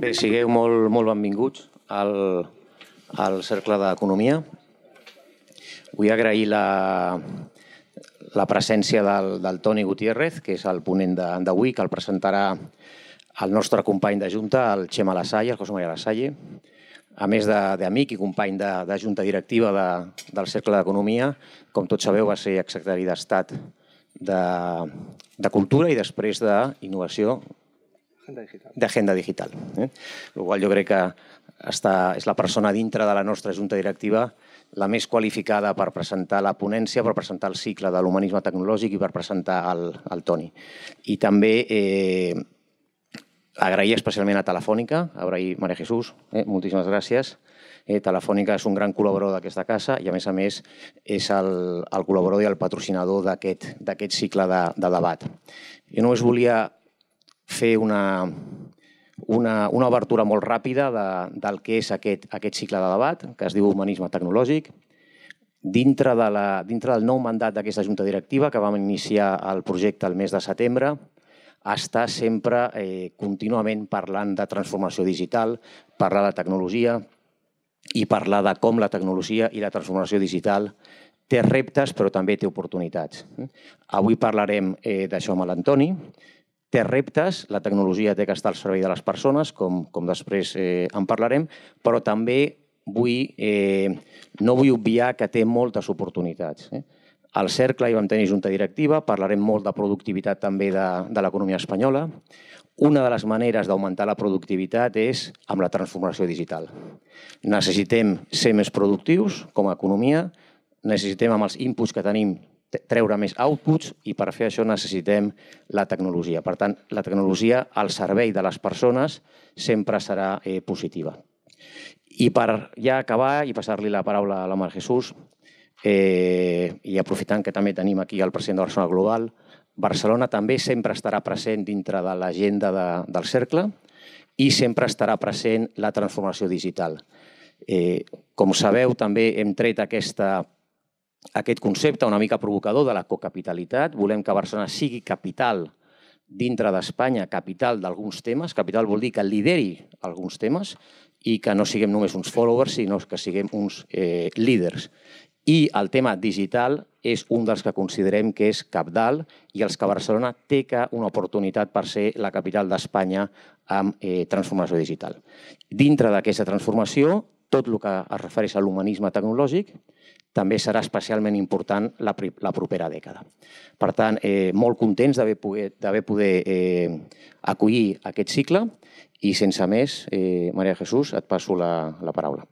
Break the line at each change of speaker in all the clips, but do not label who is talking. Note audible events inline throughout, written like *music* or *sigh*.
Bé, sigueu molt, molt benvinguts al, al Cercle d'Economia. Vull agrair la, la presència del, del Toni Gutiérrez, que és el ponent d'avui, que el presentarà el nostre company de Junta, el Xema Lasalle, el José María Lasalle, a més d'amic i company de, de Junta Directiva de, del Cercle d'Economia, com tots sabeu, va ser exsecretari d'Estat de, de Cultura i després d'Innovació d'Agenda Digital. Eh? El qual jo crec que està, és la persona dintre de la nostra Junta Directiva la més qualificada per presentar la ponència, per presentar el cicle de l'humanisme tecnològic i per presentar el, el Toni. I també eh, agrair especialment a Telefònica, agrair Maria Jesús, eh, moltíssimes gràcies. Eh, Telefònica és un gran col·laborador d'aquesta casa i, a més a més, és el, el col·laborador i el patrocinador d'aquest cicle de, de debat. Jo només volia fer una, una, una obertura molt ràpida de, del que és aquest, aquest cicle de debat, que es diu Humanisme Tecnològic. Dintre, de la, dintre del nou mandat d'aquesta Junta Directiva, que vam iniciar el projecte el mes de setembre, està sempre eh, contínuament parlant de transformació digital, parlar de tecnologia i parlar de com la tecnologia i la transformació digital té reptes però també té oportunitats. Avui parlarem eh, d'això amb l'Antoni. Té reptes, la tecnologia té que estar al servei de les persones, com, com després eh, en parlarem, però també vull, eh, no vull obviar que té moltes oportunitats. Eh? Al Cercle hi vam tenir junta directiva, parlarem molt de productivitat també de, de l'economia espanyola. Una de les maneres d'augmentar la productivitat és amb la transformació digital. Necessitem ser més productius com a economia, necessitem amb els inputs que tenim treure més outputs i per fer això necessitem la tecnologia. Per tant, la tecnologia al servei de les persones sempre serà eh, positiva. I per ja acabar i passar-li la paraula a la Mar Jesús, Eh, I aprofitant que també tenim aquí el president de Barcelona Global, Barcelona també sempre estarà present dintre de l'agenda de, del cercle i sempre estarà present la transformació digital. Eh, com sabeu, també hem tret aquesta, aquest concepte una mica provocador de la cocapitalitat. Volem que Barcelona sigui capital dintre d'Espanya, capital d'alguns temes. Capital vol dir que lideri alguns temes i que no siguem només uns followers, sinó que siguem uns eh, líders. I el tema digital és un dels que considerem que és capdalt i els que Barcelona té que una oportunitat per ser la capital d'Espanya amb eh, transformació digital. Dintre d'aquesta transformació, tot el que es refereix a l'humanisme tecnològic també serà especialment important la, la propera dècada. Per tant, eh, molt contents d'haver poder, poder eh, acollir aquest cicle i sense més, eh, Maria Jesús, et passo la, la paraula.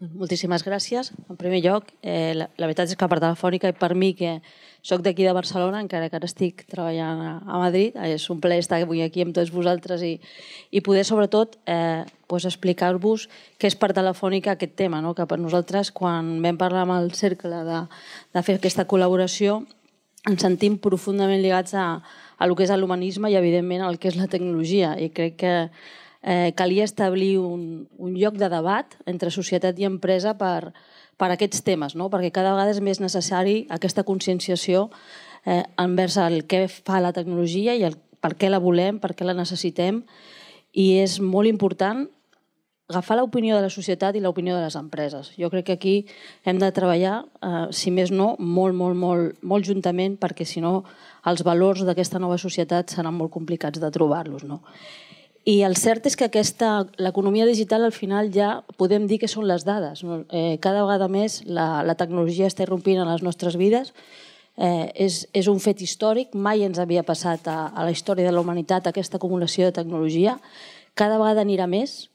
Moltíssimes gràcies. En primer lloc, eh, la, la veritat és que per Telefònica i per mi, que sóc d'aquí de Barcelona, encara que ara estic treballant a, a Madrid, és un plaer estar avui aquí amb tots vosaltres i, i poder, sobretot, eh, pues, explicar-vos què és per Telefònica aquest tema, no? que per nosaltres, quan vam parlar amb el cercle de, de fer aquesta col·laboració, ens sentim profundament lligats a, a el que és l'humanisme i, evidentment, al que és la tecnologia. I crec que eh, calia establir un, un lloc de debat entre societat i empresa per, per aquests temes, no? perquè cada vegada és més necessari aquesta conscienciació eh, envers el què fa la tecnologia i el per què la volem, per què la necessitem, i és molt important agafar l'opinió de la societat i l'opinió de les empreses. Jo crec que aquí hem de treballar, eh, si més no, molt, molt, molt, molt juntament, perquè si no els valors d'aquesta nova societat seran molt complicats de trobar-los. No? I el cert és que aquesta l'economia digital al final ja podem dir que són les dades. No? Eh, cada vegada més la, la tecnologia està irrompint en les nostres vides. Eh, és, és un fet històric, mai ens havia passat a, a la història de la humanitat aquesta acumulació de tecnologia. Cada vegada anirà més.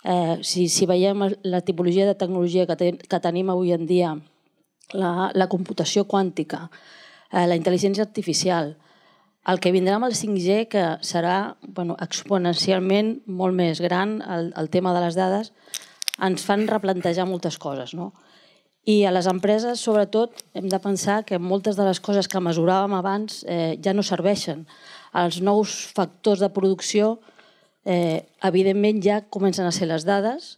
Eh, si, si veiem la tipologia de tecnologia que, ten, que tenim avui en dia, la, la computació quàntica, eh, la intel·ligència artificial, el que vindrà amb el 5G, que serà bueno, exponencialment molt més gran, el, el tema de les dades, ens fan replantejar moltes coses. No? I a les empreses, sobretot, hem de pensar que moltes de les coses que mesuràvem abans eh, ja no serveixen. Els nous factors de producció, eh, evidentment, ja comencen a ser les dades,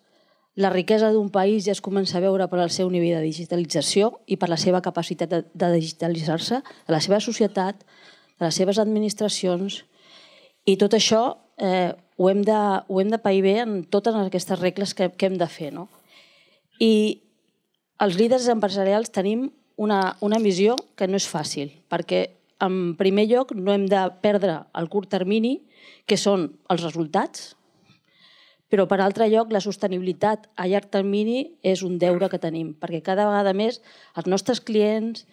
la riquesa d'un país ja es comença a veure per al seu nivell de digitalització i per la seva capacitat de, de digitalitzar-se, de la seva societat, de les seves administracions, i tot això eh, ho, hem de, ho hem de pair bé en totes aquestes regles que, que hem de fer. No? I els líders empresarials tenim una, una missió que no és fàcil, perquè en primer lloc no hem de perdre el curt termini, que són els resultats, però per altre lloc la sostenibilitat a llarg termini és un deure que tenim, perquè cada vegada més els nostres clients,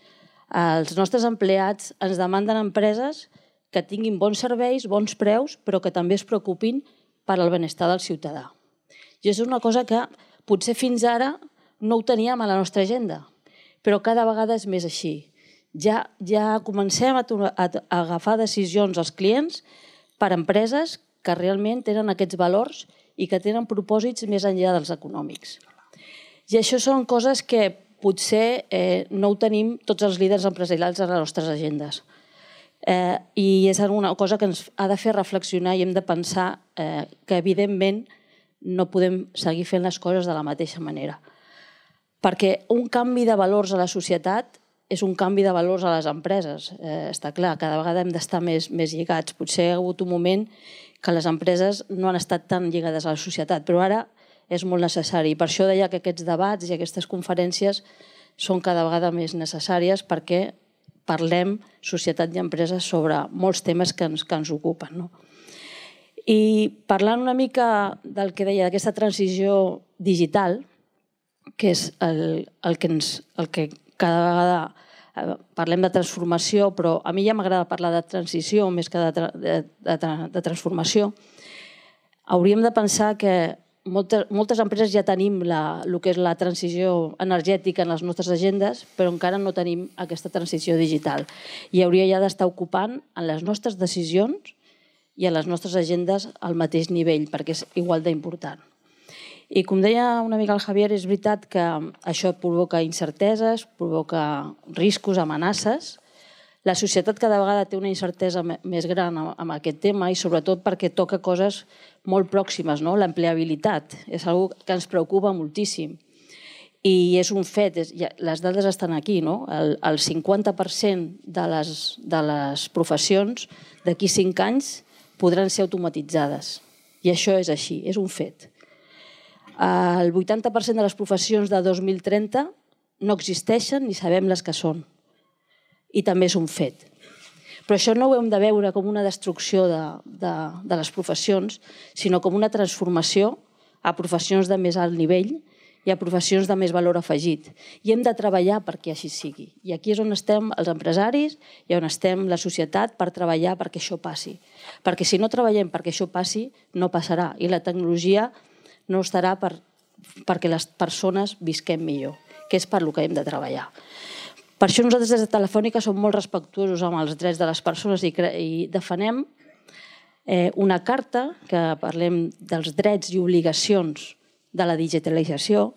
els nostres empleats ens demanden empreses que tinguin bons serveis, bons preus, però que també es preocupin per al benestar del ciutadà. I és una cosa que potser fins ara no ho teníem a la nostra agenda, però cada vegada és més així. Ja, ja comencem a, a, a agafar decisions als clients per empreses que realment tenen aquests valors i que tenen propòsits més enllà dels econòmics. I això són coses que potser eh, no ho tenim tots els líders empresarials a les nostres agendes. Eh, I és una cosa que ens ha de fer reflexionar i hem de pensar eh, que, evidentment, no podem seguir fent les coses de la mateixa manera. Perquè un canvi de valors a la societat és un canvi de valors a les empreses. Eh, està clar, cada vegada hem d'estar més, més lligats. Potser ha hagut un moment que les empreses no han estat tan lligades a la societat, però ara és molt necessari. Per això deia que aquests debats i aquestes conferències són cada vegada més necessàries perquè parlem, societat i empreses, sobre molts temes que ens, que ens ocupen. No? I parlant una mica del que deia, d'aquesta transició digital, que és el, el, que ens, el que cada vegada eh, parlem de transformació, però a mi ja m'agrada parlar de transició més que de, de, de, de transformació, hauríem de pensar que moltes, moltes empreses ja tenim la, el que és la transició energètica en les nostres agendes, però encara no tenim aquesta transició digital. I hauria ja d'estar ocupant en les nostres decisions i en les nostres agendes al mateix nivell, perquè és igual d'important. I com deia una mica el Javier, és veritat que això provoca incerteses, provoca riscos, amenaces, la societat cada vegada té una incertesa més gran amb aquest tema i sobretot perquè toca coses molt pròximes, no? l'empleabilitat. És una que ens preocupa moltíssim. I és un fet, és, ja, les dades estan aquí, no? el, el 50% de les, de les professions d'aquí 5 anys podran ser automatitzades. I això és així, és un fet. El 80% de les professions de 2030 no existeixen ni sabem les que són i també és un fet. Però això no ho hem de veure com una destrucció de, de, de les professions, sinó com una transformació a professions de més alt nivell i a professions de més valor afegit. I hem de treballar perquè així sigui. I aquí és on estem els empresaris i on estem la societat per treballar perquè això passi. Perquè si no treballem perquè això passi, no passarà. I la tecnologia no estarà per, perquè les persones visquem millor, que és per lo que hem de treballar. Per això nosaltres des de Telefònica som molt respectuosos amb els drets de les persones i, i defenem eh, una carta que parlem dels drets i obligacions de la digitalització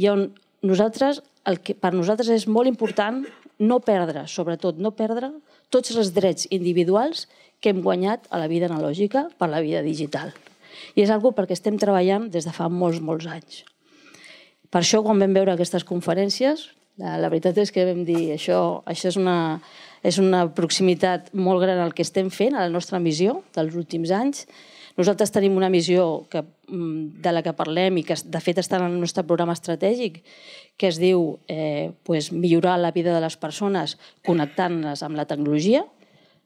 i on nosaltres, el que per nosaltres és molt important no perdre, sobretot no perdre, tots els drets individuals que hem guanyat a la vida analògica per la vida digital. I és algo perquè estem treballant des de fa molts, molts anys. Per això, quan vam veure aquestes conferències, la, veritat és que vam dir això, això és una, és una proximitat molt gran al que estem fent, a la nostra missió dels últims anys. Nosaltres tenim una missió que, mm, de la que parlem i que de fet està en el nostre programa estratègic que es diu eh, pues, millorar la vida de les persones connectant-les amb la tecnologia.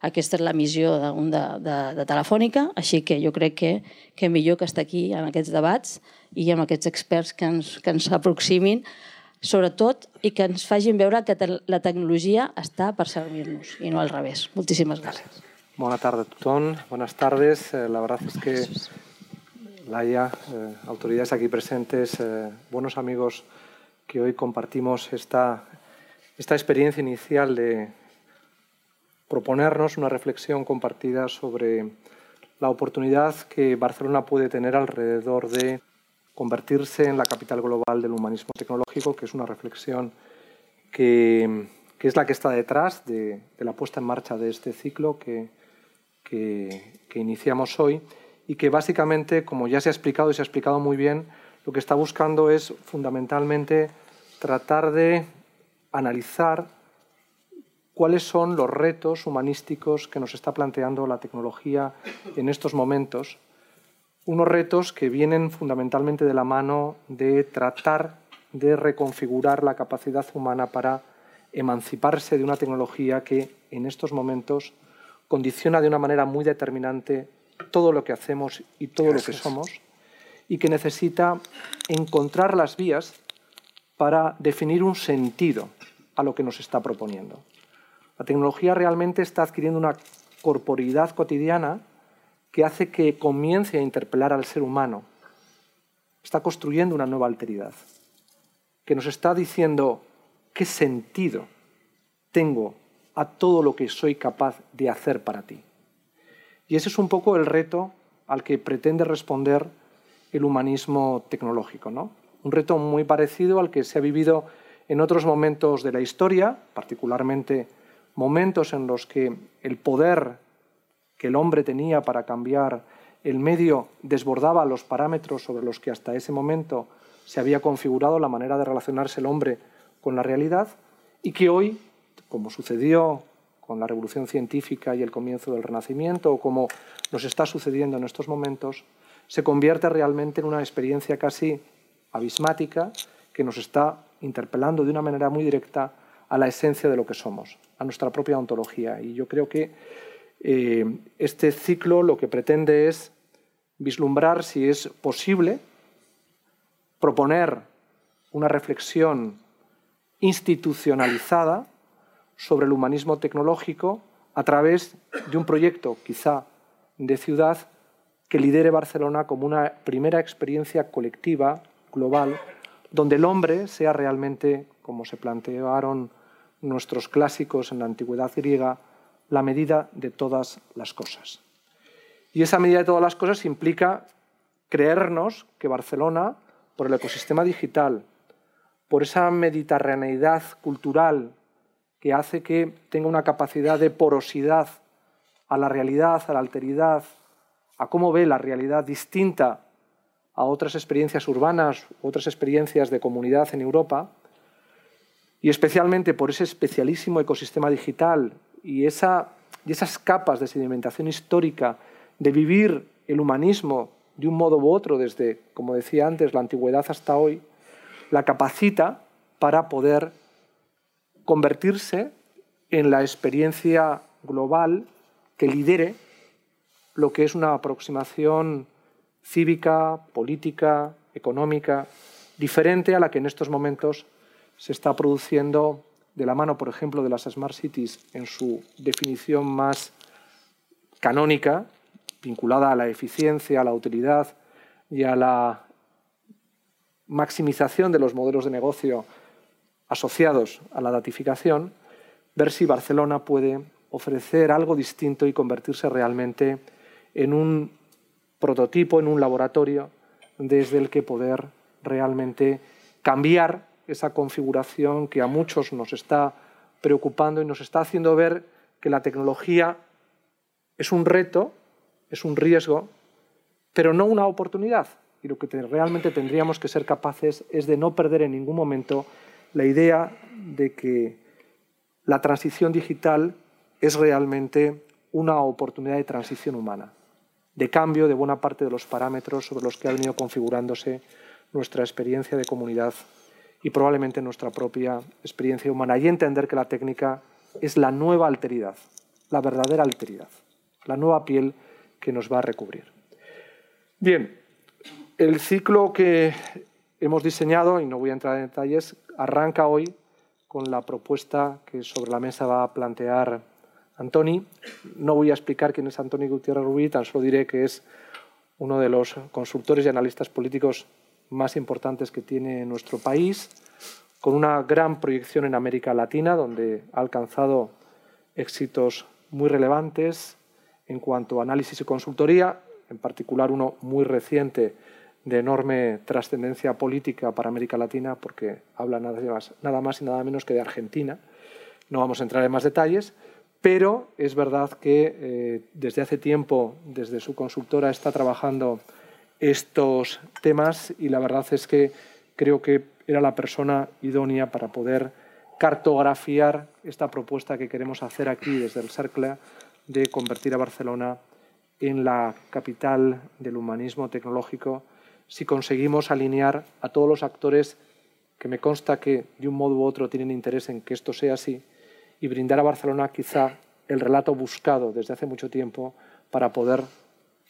Aquesta és la missió de, de, de, de Telefònica, així que jo crec que, que millor que estar aquí en aquests debats i amb aquests experts que ens, que ens aproximin sobretot, i que ens facin veure que la tecnologia està per servir-nos i no al revés. Moltíssimes gràcies.
Buenas tardes a tothom. Buenas tardes. Eh, la verdad es que Laia, eh, autoridades aquí presentes, eh, buenos amigos que hoy compartimos esta, esta experiencia inicial de proponernos una reflexión compartida sobre la oportunidad que Barcelona puede tener alrededor de convertirse en la capital global del humanismo tecnológico, que es una reflexión que, que es la que está detrás de, la puesta en marcha de este ciclo que, que iniciamos hoy y que básicamente, como ya se ha explicado y se ha explicado muy bien, lo que está buscando es fundamentalmente tratar de analizar cuáles son los retos humanísticos que nos está planteando la tecnología en estos momentos unos retos que vienen fundamentalmente de la mano de tratar de reconfigurar la capacidad humana para emanciparse de una tecnología que en estos momentos condiciona de una manera muy determinante todo lo que hacemos y todo lo que somos y que necesita encontrar las vías para definir un sentido a lo que nos está proponiendo. La tecnología realmente está adquiriendo una corporidad cotidiana que hace que comience a interpelar al ser humano. Está construyendo una nueva alteridad, que nos está diciendo qué sentido tengo a todo lo que soy capaz de hacer para ti. Y ese es un poco el reto al que pretende responder el humanismo tecnológico. ¿no? Un reto muy parecido al que se ha vivido en otros momentos de la historia, particularmente momentos en los que el poder que el hombre tenía para cambiar el medio desbordaba los parámetros sobre los que hasta ese momento se había configurado la manera de relacionarse el hombre con la realidad y que hoy, como sucedió con la revolución científica y el comienzo del Renacimiento, o como nos está sucediendo en estos momentos, se convierte realmente en una experiencia casi abismática que nos está interpelando de una manera muy directa a la esencia de lo que somos, a nuestra propia ontología. Y yo creo que eh, este ciclo lo que pretende es vislumbrar si es posible proponer una reflexión institucionalizada sobre el humanismo tecnológico a través de un proyecto, quizá de ciudad, que lidere Barcelona como una primera experiencia colectiva, global, donde el hombre sea realmente, como se plantearon nuestros clásicos en la antigüedad griega, la medida de todas las cosas. Y esa medida de todas las cosas implica creernos que Barcelona, por el ecosistema digital, por esa mediterraneidad cultural que hace que tenga una capacidad de porosidad a la realidad, a la alteridad, a cómo ve la realidad distinta a otras experiencias urbanas, otras experiencias de comunidad en Europa, y especialmente por ese especialísimo ecosistema digital y, esa, y esas capas de sedimentación histórica de vivir el humanismo de un modo u otro desde, como decía antes, la antigüedad hasta hoy, la capacita para poder convertirse en la experiencia global que lidere lo que es una aproximación cívica, política, económica, diferente a la que en estos momentos se está produciendo de la mano, por ejemplo, de las Smart Cities en su definición más canónica, vinculada a la eficiencia, a la utilidad y a la maximización de los modelos de negocio asociados a la datificación, ver si Barcelona puede ofrecer algo distinto y convertirse realmente en un prototipo, en un laboratorio desde el que poder realmente cambiar esa configuración que a muchos nos está preocupando y nos está haciendo ver que la tecnología es un reto, es un riesgo, pero no una oportunidad. Y lo que realmente tendríamos que ser capaces es de no perder en ningún momento la idea de que la transición digital es realmente una oportunidad de transición humana, de cambio de buena parte de los parámetros sobre los que ha venido configurándose nuestra experiencia de comunidad y probablemente nuestra propia experiencia humana. Y entender que la técnica es la nueva alteridad, la verdadera alteridad, la nueva piel que nos va a recubrir. Bien, el ciclo que hemos diseñado, y no voy a entrar en detalles, arranca hoy con la propuesta que sobre la mesa va a plantear Antoni. No voy a explicar quién es Antoni Gutiérrez Rubí, tan solo diré que es uno de los consultores y analistas políticos más importantes que tiene nuestro país, con una gran proyección en América Latina, donde ha alcanzado éxitos muy relevantes en cuanto a análisis y consultoría, en particular uno muy reciente de enorme trascendencia política para América Latina, porque habla nada más, y nada menos que de Argentina. No vamos a entrar en más detalles, pero es verdad que eh, desde hace tiempo, desde su consultora, está trabajando estos temas y la verdad es que creo que era la persona idónea para poder cartografiar esta propuesta que queremos hacer aquí desde el CERCLA de convertir a Barcelona en la capital del humanismo tecnológico si conseguimos alinear a todos los actores que me consta que de un modo u otro tienen interés en que esto sea así y brindar a Barcelona quizá el relato buscado desde hace mucho tiempo para poder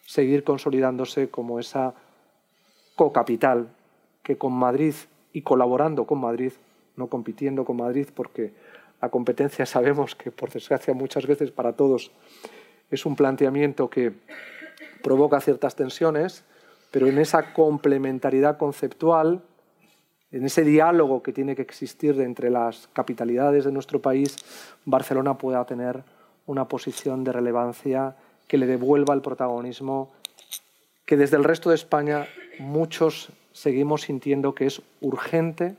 seguir consolidándose como esa co-capital que con Madrid y colaborando con Madrid, no compitiendo con Madrid, porque la competencia *laughs* sabemos que, por desgracia, muchas veces para todos es un planteamiento que provoca ciertas tensiones, pero en esa complementariedad conceptual, en ese diálogo que tiene que existir entre las capitalidades de nuestro país, Barcelona pueda tener una posición de relevancia que le devuelva el protagonismo que desde el resto de España muchos seguimos sintiendo que es urgente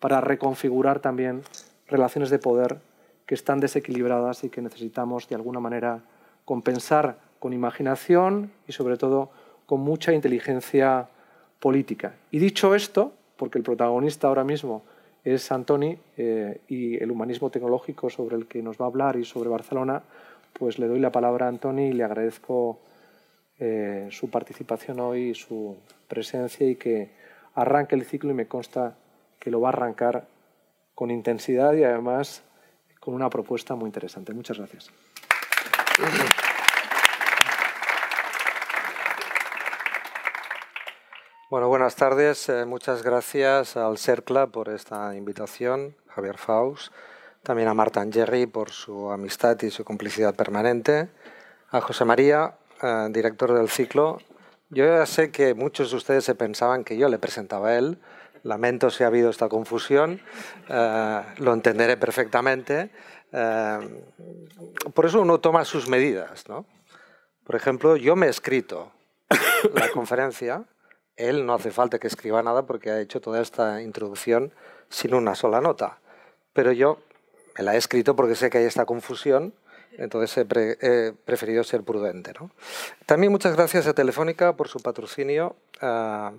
para reconfigurar también relaciones de poder que están desequilibradas y que necesitamos de alguna manera compensar con imaginación y sobre todo con mucha inteligencia política. Y dicho esto, porque el protagonista ahora mismo es Antoni eh, y el humanismo tecnológico sobre el que nos va a hablar y sobre Barcelona, pues le doy la palabra a Antoni y le agradezco eh, su participación hoy, su presencia y que arranque el ciclo y me consta que lo va a arrancar con intensidad y además con una propuesta muy interesante. Muchas gracias.
Bueno, buenas tardes. Eh, muchas gracias al CERCLA por esta invitación, Javier Faust, también a Marta Jerry por su amistad y su complicidad permanente, a José María, eh, director del ciclo. Yo ya sé que muchos de ustedes se pensaban que yo le presentaba a él. Lamento si ha habido esta confusión. Eh, lo entenderé perfectamente. Eh, por eso uno toma sus medidas. ¿no? Por ejemplo, yo me he escrito la *coughs* conferencia. Él no hace falta que escriba nada porque ha hecho toda esta introducción sin una sola nota. Pero yo me la he escrito porque sé que hay esta confusión entonces he, preferido ser prudente. También muchas gracias a Telefónica por su patrocinio. Ah,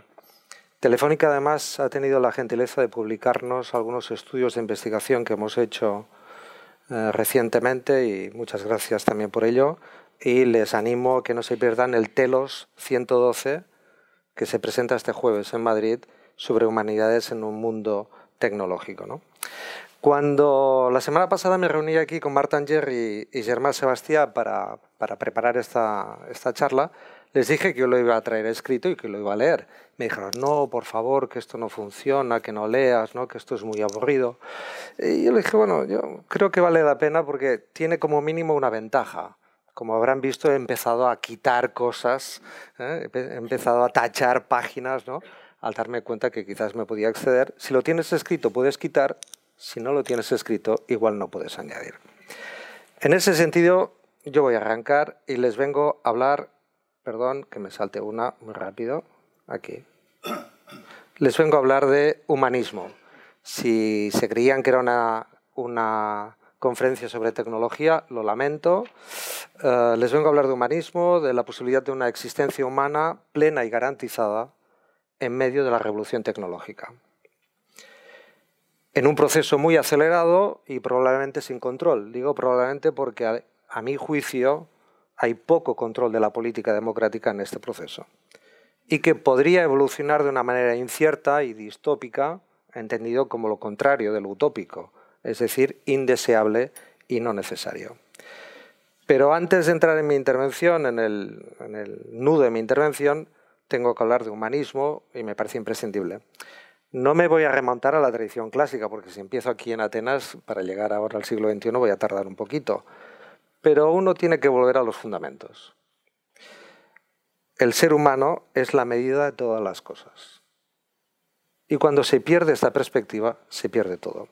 Telefónica además ha tenido la gentileza de publicarnos algunos estudios de investigación que hemos hecho eh, recientemente y muchas gracias también por ello. Y les animo a que no se pierdan el TELOS 112 que se presenta este jueves en Madrid sobre humanidades en un mundo tecnológico. ¿no? Cuando la semana pasada me reuní aquí con Marta Anger y, Germán Sebastián para, preparar esta, charla, les dije que yo lo iba a traer escrito y que lo iba a leer. Me dijeron, no, por favor, que esto no funciona, que no leas, ¿no? que esto es muy aburrido. Y yo le dije, bueno, yo creo que vale la pena porque tiene como mínimo una ventaja. Como habrán visto, he empezado a quitar cosas, ¿eh? he empezado a tachar páginas, ¿no? al darme cuenta que quizás me podía acceder. Si lo tienes escrito, puedes quitar si no lo tienes escrito, igual no puedes añadir. En ese sentido, yo voy a arrancar y les vengo a hablar, perdón, que me salte una muy rápido, aquí. Les vengo a hablar de humanismo. Si se creían que era una, una conferencia sobre tecnología, lo lamento. Eh, les vengo a hablar de humanismo, de la posibilidad de una existencia humana plena y garantizada en medio de la revolución tecnológica en un proceso muy acelerado y probablemente sin control. Digo probablemente porque a, mi juicio hay poco control de la política democrática en este proceso y que podría evolucionar de una manera incierta y distópica, entendido como lo contrario de lo utópico, es decir, indeseable y no necesario. Pero antes de entrar en mi intervención, en el nudo de mi intervención, tengo que hablar de humanismo y me parece imprescindible. No me voy a remontar a la tradición clásica, porque si empiezo aquí en Atenas, para llegar ahora al siglo XXI voy a tardar un poquito. Pero uno tiene que volver a los fundamentos. El ser humano es la medida de todas las cosas. Y cuando se pierde esta perspectiva, se pierde todo.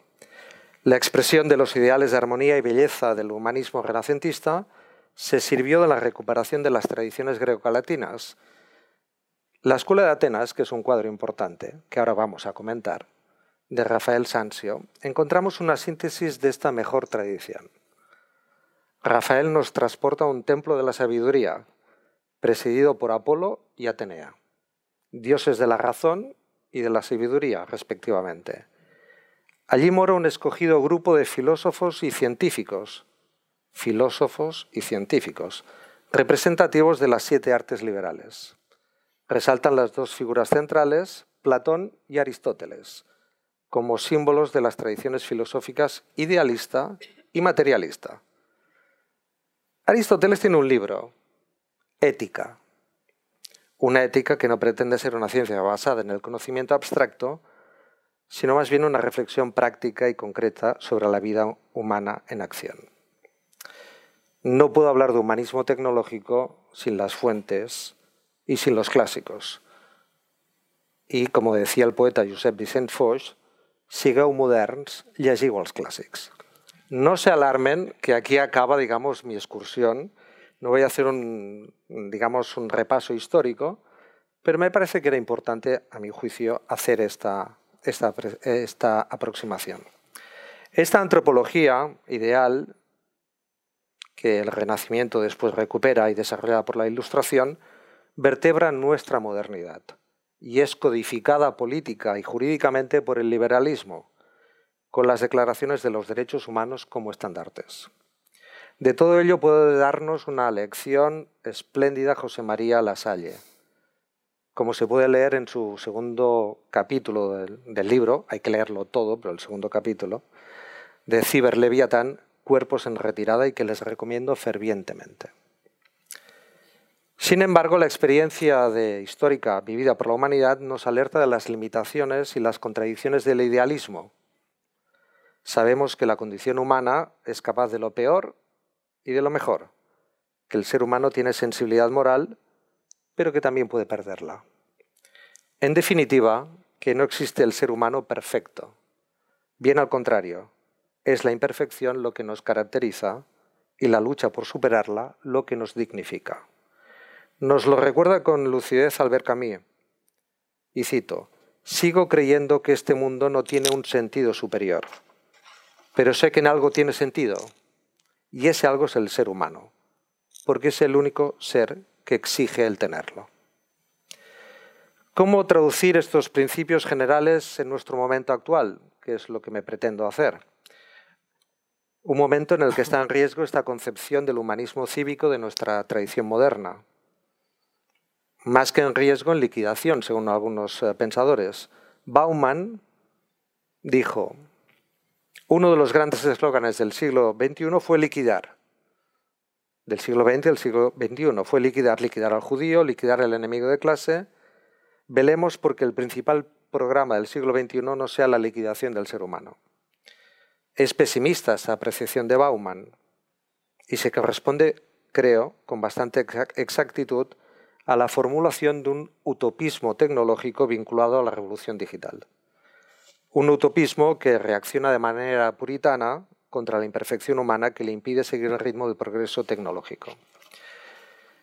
La expresión de los ideales de armonía y belleza del humanismo renacentista se sirvió de la recuperación de las tradiciones greco-latinas, la Escuela de Atenas, que es un cuadro importante, que ahora vamos a comentar, de Rafael Sanzio, encontramos una síntesis de esta mejor tradición. Rafael nos transporta a un templo de la sabiduría, presidido por Apolo y Atenea, dioses de la razón y de la sabiduría, respectivamente. Allí mora un escogido grupo de filósofos y científicos, filósofos y científicos, representativos de las siete artes liberales. Resaltan las dos figuras centrales, Platón y Aristóteles, como símbolos de las tradiciones filosóficas idealista y materialista. Aristóteles tiene un libro, Ética, una ética que no pretende ser una ciencia basada en el conocimiento abstracto, sino más bien una reflexión práctica y concreta sobre la vida humana en acción. No puedo hablar de humanismo tecnológico sin las fuentes y sin los clásicos. Y, como decía el poeta Josep Vicent Foix, sigueu moderns, llegiu els clàssics. No se alarmen que aquí acaba, digamos, mi excursión. No voy a hacer un, digamos, un repaso histórico, pero me parece que era importante, a mi juicio, hacer esta, esta, esta aproximación. Esta antropología ideal, que el Renacimiento después recupera y desarrollada por la Ilustración, vertebra nuestra modernidad y es codificada política y jurídicamente por el liberalismo, con las declaraciones de los derechos humanos como estandartes. De todo ello puede darnos una lección espléndida José María Lasalle. Como se puede leer en su segundo capítulo del, del libro, hay que leerlo todo, pero el segundo capítulo, de Ciber Leviatán, Cuerpos en retirada, y que les recomiendo fervientemente. Sin embargo, la experiencia histórica vivida por la humanidad nos alerta de las limitaciones y las contradicciones del idealismo. Sabemos que la condición humana es capaz de lo peor y de lo mejor, que el ser humano tiene sensibilidad moral, pero que también puede perderla. En definitiva, que no existe el ser humano perfecto. Bien al contrario, es la imperfección lo que nos caracteriza y la lucha por superarla lo que nos dignifica. Nos lo recuerda con lucidez Albert Camus. Y cito, sigo creyendo que este mundo no tiene un sentido superior, pero sé que en algo tiene sentido, y ese algo es el ser humano, porque es el único ser que exige el tenerlo. ¿Cómo traducir estos principios generales en nuestro momento actual? Que es lo que me pretendo hacer. Un momento en el que está en riesgo esta concepción del humanismo cívico de nuestra tradición moderna, más que en riesgo, en liquidación, según algunos eh, pensadores. Bauman dijo, uno de los grandes eslóganes del siglo XXI fue liquidar. Del siglo XX al siglo XXI fue liquidar, liquidar al judío, liquidar al enemigo de clase. Velemos porque el principal programa del siglo XXI no sea la liquidación del ser humano. Es pesimista esa apreciación de Bauman y se corresponde, creo, con bastante exactitud a la formulación de un utopismo tecnológico vinculado a la revolución digital. Un utopismo que reacciona de manera puritana contra la imperfección humana que le impide seguir el ritmo del progreso tecnológico.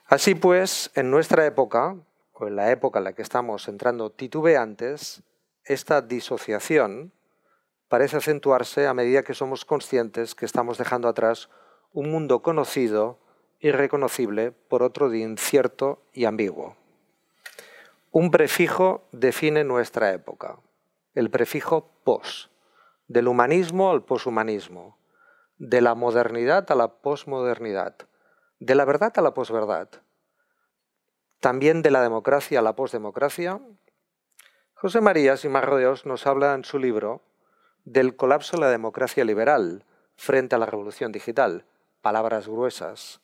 Así pues, en nuestra época, o en la época en la que estamos entrando titubeantes, esta disociación parece acentuarse a medida que somos conscientes que estamos dejando atrás un mundo conocido irreconocible por otro de incierto y ambiguo. Un prefijo define nuestra época, el prefijo pos, del humanismo al poshumanismo, de la modernidad a la posmodernidad, de la verdad a la posverdad, también de la democracia a la posdemocracia. José María Simarrodeos nos habla en su libro del colapso de la democracia liberal frente a la revolución digital, palabras gruesas,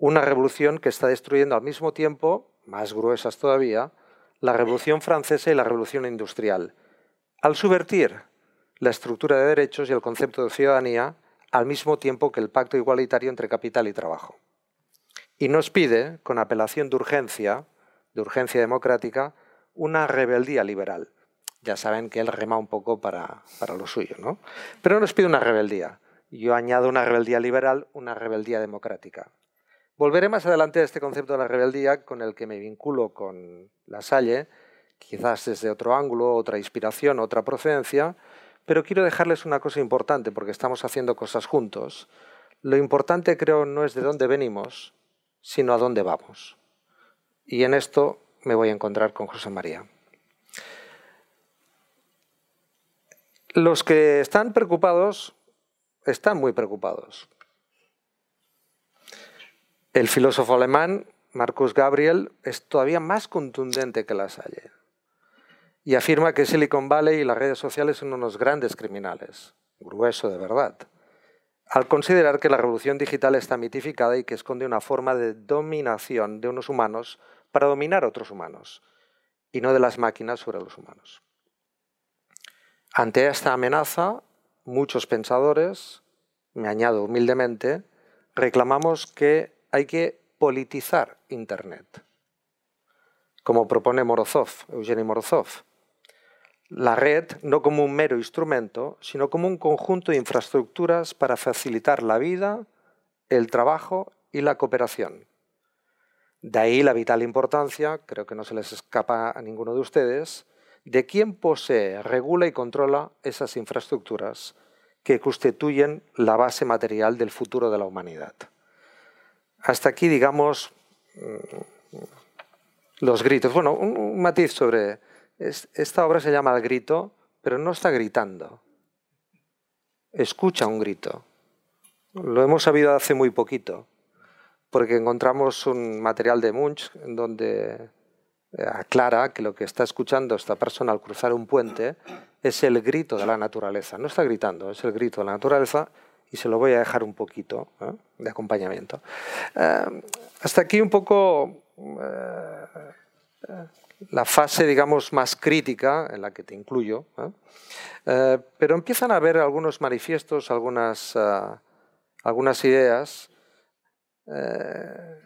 una revolución que está destruyendo al mismo tiempo, más gruesas todavía, la Revolución Francesa y la Revolución Industrial, al subvertir la estructura de derechos y el concepto de ciudadanía al mismo tiempo que el pacto igualitario entre capital y trabajo. Y nos pide, con apelación de urgencia, de urgencia democrática, una rebeldía liberal. Ya saben que él rema un poco para, para lo suyo, ¿no? Pero nos pide una rebeldía. Yo añado una rebeldía liberal, una rebeldía democrática. Volveré más adelante a este concepto de la rebeldía con el que me vinculo con la Salle, quizás desde otro ángulo, otra inspiración, otra procedencia, pero quiero dejarles una cosa importante porque estamos haciendo cosas juntos. Lo importante creo no es de dónde venimos, sino a dónde vamos. Y en esto me voy a encontrar con José María. Los que están preocupados están muy preocupados. El filósofo alemán Marcus Gabriel es todavía más contundente que Lasalle y afirma que Silicon Valley y las redes sociales son unos grandes criminales, grueso de verdad, al considerar que la revolución digital está mitificada y que esconde una forma de dominación de unos humanos para dominar a otros humanos y no de las máquinas sobre los humanos. Ante esta amenaza, muchos pensadores, me añado humildemente, reclamamos que hay que politizar Internet, como propone Morozov, Eugeni Morozov. La red no como un mero instrumento, sino como un conjunto de infraestructuras para facilitar la vida, el trabajo y la cooperación. De ahí la vital importancia, creo que no se les escapa a ninguno de ustedes, de quién posee, regula y controla esas infraestructuras que constituyen la base material del futuro de la humanidad. Hasta aquí, digamos, mm, los gritos. Bueno, un, matiz sobre... Esta obra se llama El grito, pero no está gritando. Escucha un grito. Lo hemos sabido hace muy poquito porque encontramos un material de Munch en donde eh, aclara que lo que está escuchando esta persona al cruzar un puente es el grito de la naturaleza. No está gritando, es el grito de la naturaleza y se lo voy a dejar un poquito ¿eh? de acompañamiento. Eh, hasta aquí un poco la fase, digamos, más crítica en la que te incluyo, pero empiezan a haber algunos manifiestos, algunas, algunas ideas eh,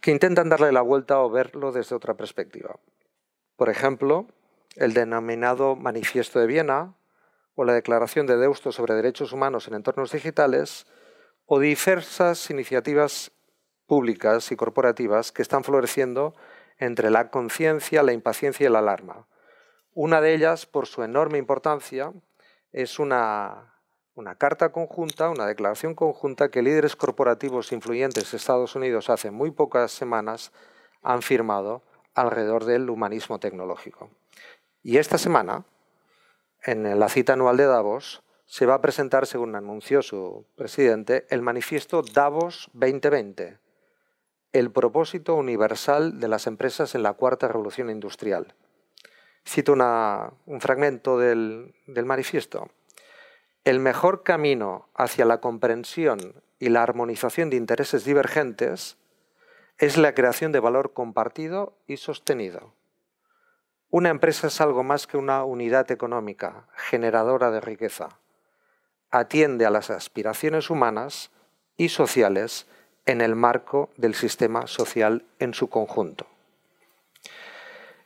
que intentan darle la vuelta o verlo desde otra perspectiva. Por ejemplo, el denominado Manifiesto de Viena o la Declaración de Deusto sobre Derechos Humanos en Entornos Digitales o diversas iniciativas públicas y corporativas que están floreciendo entre la conciencia, la impaciencia y la alarma. Una de ellas, por su enorme importancia, es una carta conjunta, una declaración conjunta que líderes corporativos influyentes de Estados Unidos hace muy pocas semanas han firmado alrededor del humanismo tecnológico. Y esta semana, en la cita anual de Davos, se va a presentar, según anunció su presidente, el manifiesto Davos 2020, el propósito universal de las empresas en la cuarta revolución industrial. Cito un fragmento del manifiesto. El mejor camino hacia la comprensión y la armonización de intereses divergentes es la creación de valor compartido y sostenido. Una empresa es algo más que una unidad económica, generadora de riqueza. Atiende a las aspiraciones humanas y sociales en el marco del sistema social en su conjunto.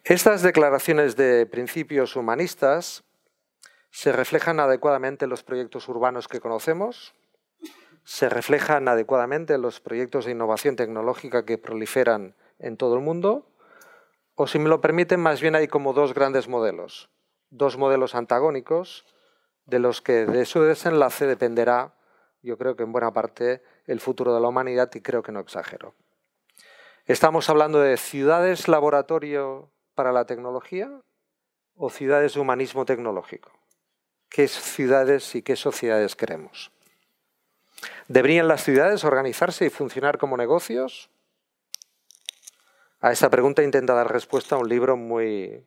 Estas declaraciones de principios humanistas se reflejan adecuadamente en los proyectos urbanos que conocemos, se reflejan adecuadamente en los proyectos de innovación tecnológica que proliferan en todo el mundo, o si me lo permiten, más bien hay como dos grandes modelos, dos modelos antagónicos, de los que de su desenlace dependerá, yo creo que en buena parte, el futuro de la humanidad y creo que no exagero. Estamos hablando de ciudades laboratorio para la tecnología o ciudades de humanismo tecnológico qué ciudades y qué sociedades queremos. ¿Deberían las ciudades organizarse y funcionar como negocios? A esta pregunta intenta dar respuesta un libro muy,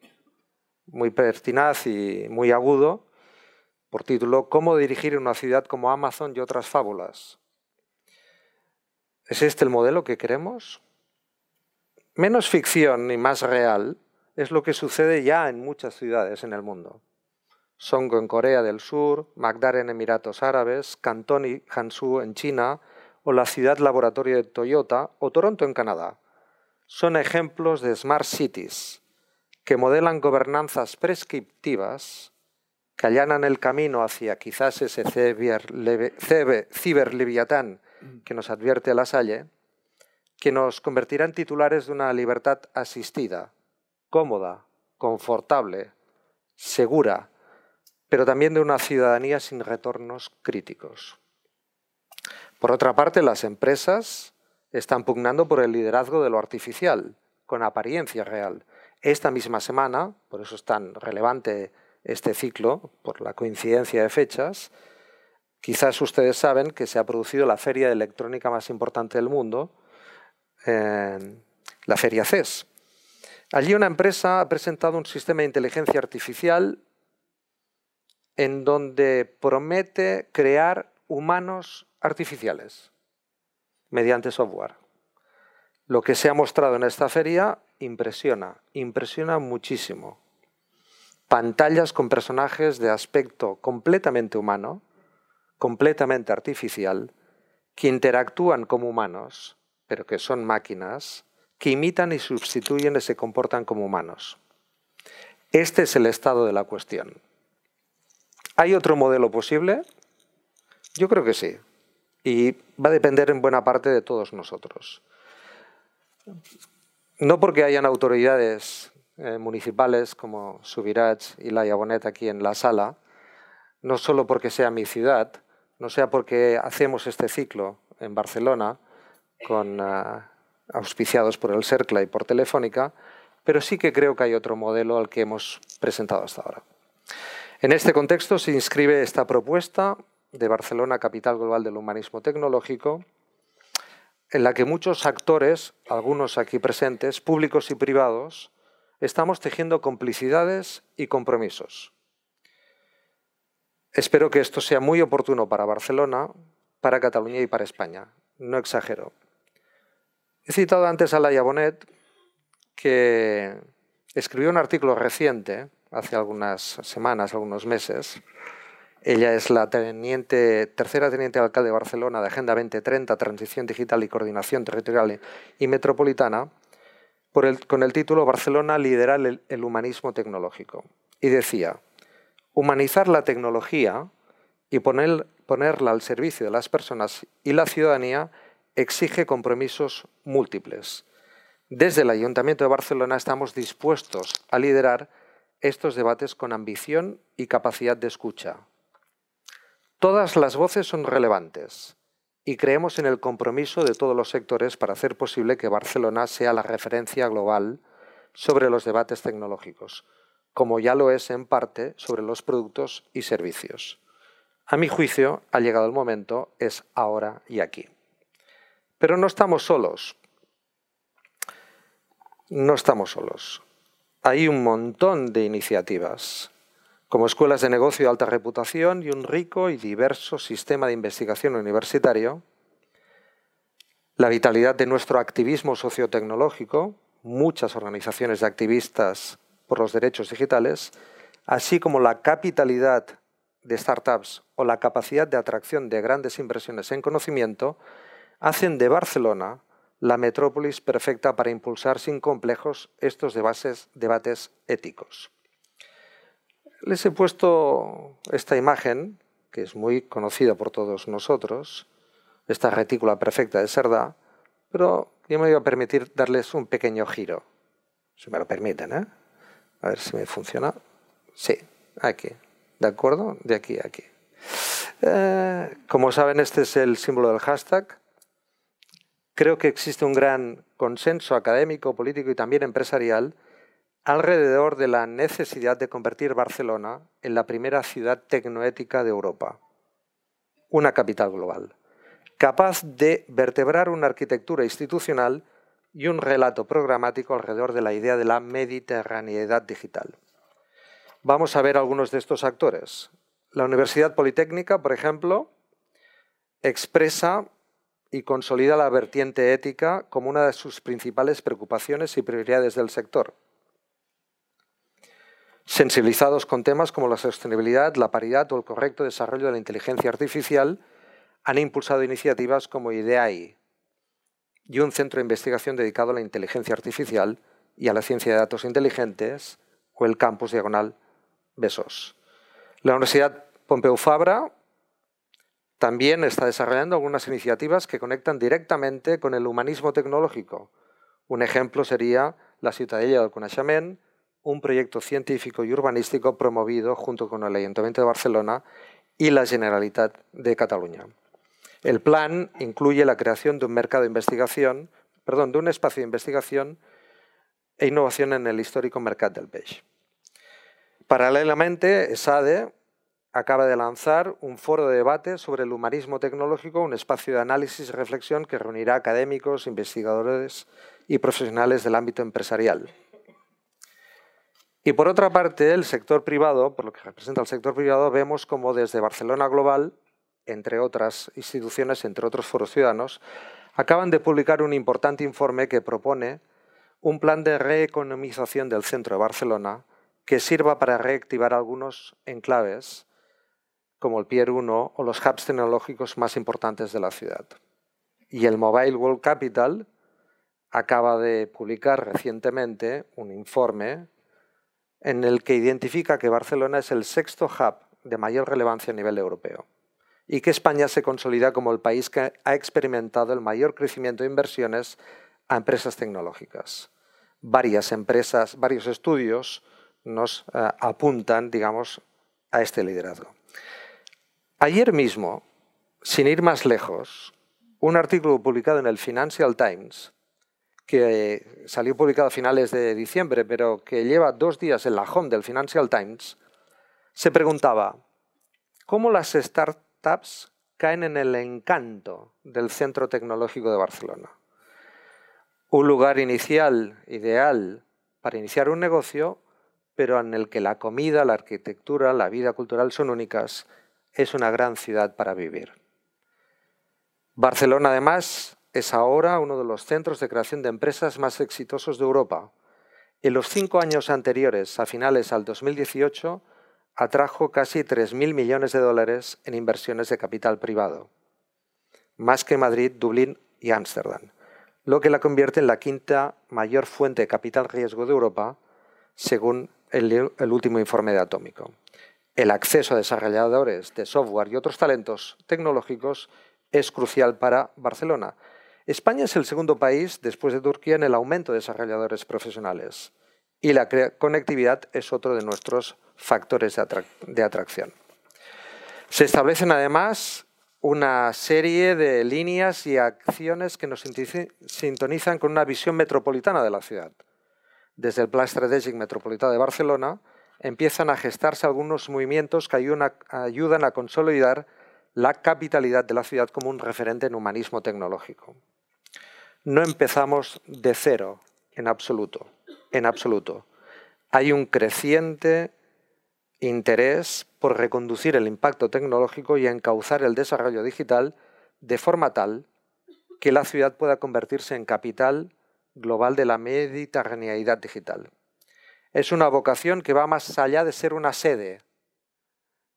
muy pertinaz y muy agudo, por título Cómo dirigir una ciudad como Amazon y otras fábulas. ¿Es este el modelo que queremos? Menos ficción y más real es lo que sucede ya en muchas ciudades en el mundo. Songo en Corea del Sur, Magdar en Emiratos Árabes, Cantón y Hansu en China, o la ciudad laboratorio de Toyota, o Toronto en Canadá. Son ejemplos de Smart Cities, que modelan gobernanzas prescriptivas que allanan el camino hacia quizás ese ciberleviatán que nos advierte la Salle, que nos convertirá en titulares de una libertad asistida, cómoda, confortable, segura, pero también de una ciudadanía sin retornos críticos. Por otra parte, las empresas están pugnando por el liderazgo de lo artificial, con apariencia real. Esta misma semana, por eso es tan relevante este ciclo, por la coincidencia de fechas, quizás ustedes saben que se ha producido la feria de electrónica más importante del mundo, la Feria CES. Allí una empresa ha presentado un sistema de inteligencia artificial en donde promete crear humanos artificiales mediante software. Lo que se ha mostrado en esta feria impresiona, impresiona muchísimo. Pantallas con personajes de aspecto completamente humano, completamente artificial, que interactúan como humanos, pero que son máquinas, que imitan y sustituyen y se comportan como humanos. Este es el estado de la cuestión. ¿Hay otro modelo posible? Yo creo que sí. Y va a depender en buena parte de todos nosotros. No porque hayan autoridades eh, municipales como Subirats y La Bonet aquí en la sala, no solo porque sea mi ciudad, no sea porque hacemos este ciclo en Barcelona, con, ah, auspiciados por el CERCLA y por Telefónica, pero sí que creo que hay otro modelo al que hemos presentado hasta ahora. En este contexto se inscribe esta propuesta de Barcelona, capital global del humanismo tecnológico, en la que muchos actores, algunos aquí presentes, públicos y privados, estamos tejiendo complicidades y compromisos. Espero que esto sea muy oportuno para Barcelona, para Cataluña y para España. No exagero. He citado antes a Laia Bonet, que escribió un artículo reciente, hace algunas semanas, algunos meses, ella es la tercera teniente de alcalde de Barcelona de Agenda 2030, Transición Digital y Coordinación Territorial y Metropolitana, con el título Barcelona lidera el, humanismo tecnológico. Y decía, humanizar la tecnología y poner, ponerla al servicio de las personas y la ciudadanía exige compromisos múltiples. Desde el Ayuntamiento de Barcelona estamos dispuestos a liderar estos debates con ambición y capacidad de escucha, Todas las voces son relevantes y creemos en el compromiso de todos los sectores para hacer posible que Barcelona sea la referencia global sobre los debates tecnológicos, como ya lo es en parte sobre los productos y servicios. A mi juicio, ha llegado el momento, es ahora y aquí. Pero no estamos solos. No estamos solos. Hay un montón de iniciativas como escuelas de negocio de alta reputación y un rico y diverso sistema de investigación universitario, la vitalidad de nuestro activismo sociotecnológico, muchas organizaciones de activistas por los derechos digitales, así como la capitalidad de startups o la capacidad de atracción de grandes inversiones en conocimiento, hacen de Barcelona la metrópolis perfecta para impulsar sin complejos estos debates éticos. Les he puesto esta imagen, que es muy conocida por todos nosotros, esta retícula perfecta de Serda, pero yo me voy a permitir darles un pequeño giro, si me lo permiten. ¿eh? A ver si me funciona. Sí, aquí. ¿De acuerdo? De aquí a aquí. Eh, como saben, este es el símbolo del hashtag. Creo que existe un gran consenso académico, político y también empresarial alrededor de la necesidad de convertir Barcelona en la primera ciudad tecnoética de Europa, una capital global, capaz de vertebrar una arquitectura institucional y un relato programático alrededor de la idea de la mediterraneidad digital. Vamos a ver algunos de estos actores. La Universidad Politécnica, por ejemplo, expresa y consolida la vertiente ética como una de sus principales preocupaciones y prioridades del sector sensibilizados con temas como la sostenibilidad, la paridad o el correcto desarrollo de la inteligencia artificial, han impulsado iniciativas como IDEAI y un centro de investigación dedicado a la inteligencia artificial y a la ciencia de datos inteligentes o el campus diagonal Besos. La Universidad Pompeu Fabra también está desarrollando algunas iniciativas que conectan directamente con el humanismo tecnológico. Un ejemplo sería la Ciutadella del un proyecto científico y urbanístico promovido junto con el Ayuntamiento de Barcelona y la Generalitat de Cataluña. El plan incluye la creación de un mercado de investigación, perdón, de un espacio de investigación e innovación en el histórico mercado del peix. Paralelamente, ESADE acaba de lanzar un foro de debate sobre el humanismo tecnológico, un espacio de análisis y reflexión que reunirá académicos, investigadores y profesionales del ámbito empresarial. Y por otra parte, el sector privado, por lo que representa el sector privado, vemos como desde Barcelona Global, entre otras instituciones, entre otros foros ciudadanos, acaban de publicar un importante informe que propone un plan de reeconomización del centro de Barcelona que sirva para reactivar algunos enclaves como el Pier 1 o los hubs tecnológicos más importantes de la ciudad. Y el Mobile World Capital acaba de publicar recientemente un informe en el que identifica que Barcelona es el sexto hub de mayor relevancia a nivel europeo y que España se consolida como el país que ha experimentado el mayor crecimiento de inversiones a empresas tecnológicas. Varias empresas, varios estudios nos eh, apuntan, digamos, a este liderazgo. Ayer mismo, sin ir más lejos, un artículo publicado en el Financial Times, que salió publicado a finales de diciembre, pero que lleva dos días en la home del Financial Times, se preguntaba cómo las startups caen en el encanto del Centro Tecnológico de Barcelona. Un lugar inicial ideal para iniciar un negocio, pero en el que la comida, la arquitectura, la vida cultural son únicas es una gran ciudad para vivir. Barcelona, además, es ahora uno de los centros de creación de empresas más exitosos de Europa. En los cinco años anteriores, a finales al 2018, atrajo casi 3.000 millones de dólares en inversiones de capital privado, más que Madrid, Dublín y Ámsterdam, lo que la convierte en la quinta mayor fuente de capital riesgo de Europa, según el, el último informe de Atómico el acceso a desarrolladores de software y otros talentos tecnológicos es crucial para Barcelona. España es el segundo país, después de Turquía, en el aumento de desarrolladores profesionales y la conectividad es otro de nuestros factores de, atracción. Se establecen además una serie de líneas y acciones que nos sintonizan con una visión metropolitana de la ciudad. Desde el Plan Estratégico Metropolitano de Barcelona, empiezan a gestarse algunos movimientos que ayudan a, consolidar la capitalidad de la ciudad como un referente en humanismo tecnológico. No empezamos de cero, en absoluto, en absoluto. Hay un creciente interés por reconducir el impacto tecnológico y encauzar el desarrollo digital de forma tal que la ciudad pueda convertirse en capital global de la mediterraneidad digital es una vocación que va más allá de ser una sede,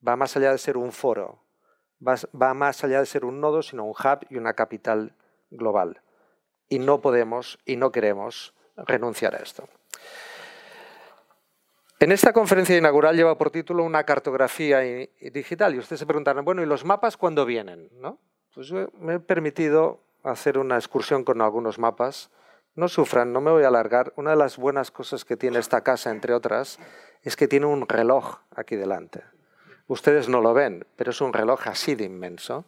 va más allá de ser un foro, va, más allá de ser un nodo, sino un hub y una capital global. Y no podemos y no queremos renunciar a esto. En esta conferencia inaugural lleva por título una cartografía digital y ustedes se preguntarán, bueno, ¿y los mapas cuándo vienen? ¿No? Pues me he permitido hacer una excursión con algunos mapas no sufran, no me voy a alargar. Una de las buenas cosas que tiene esta casa, entre otras, es que tiene un reloj aquí delante. Ustedes no lo ven, pero es un reloj así de inmenso.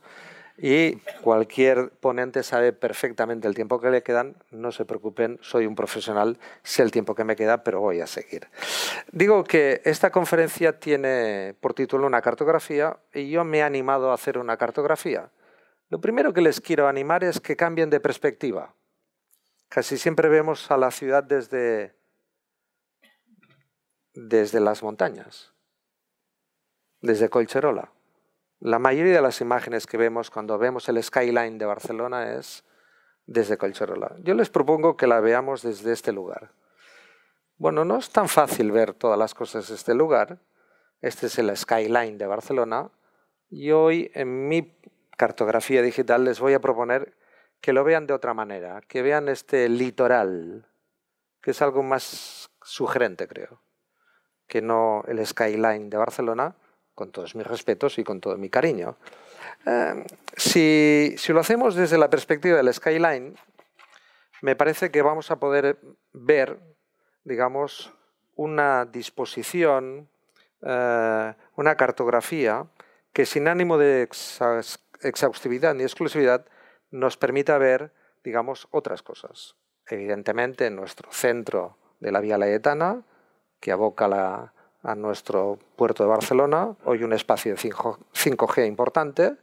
Y cualquier ponente sabe perfectamente el tiempo que le quedan. No se preocupen, soy un profesional, sé el tiempo que me queda, pero voy a seguir. Digo que esta conferencia tiene por título una cartografía y yo me he animado a hacer una cartografía. Lo primero que les quiero animar es que cambien de perspectiva. Casi siempre vemos a la ciudad desde, desde las montañas, desde Colcherola. La mayoría de las imágenes que vemos cuando vemos el skyline de Barcelona es desde Colcherola. Yo les propongo que la veamos desde este lugar. Bueno, no es tan fácil ver todas las cosas de este lugar. Este es el skyline de Barcelona. Y hoy en mi cartografía digital les voy a proponer que lo vean de otra manera, que vean este litoral, que es algo más sugerente, creo, que no el skyline de Barcelona, con todos mis respetos y con todo mi cariño. Eh, si, si, lo hacemos desde la perspectiva del skyline, me parece que vamos a poder ver, digamos, una disposición, eh, una cartografía que sin ánimo de exhaustividad ni exclusividad nos permita ver, digamos, otras cosas. Evidentemente, nuestro centro de la Vía Laetana, que aboca la, a nuestro puerto de Barcelona, hoy un espacio de 5G importante,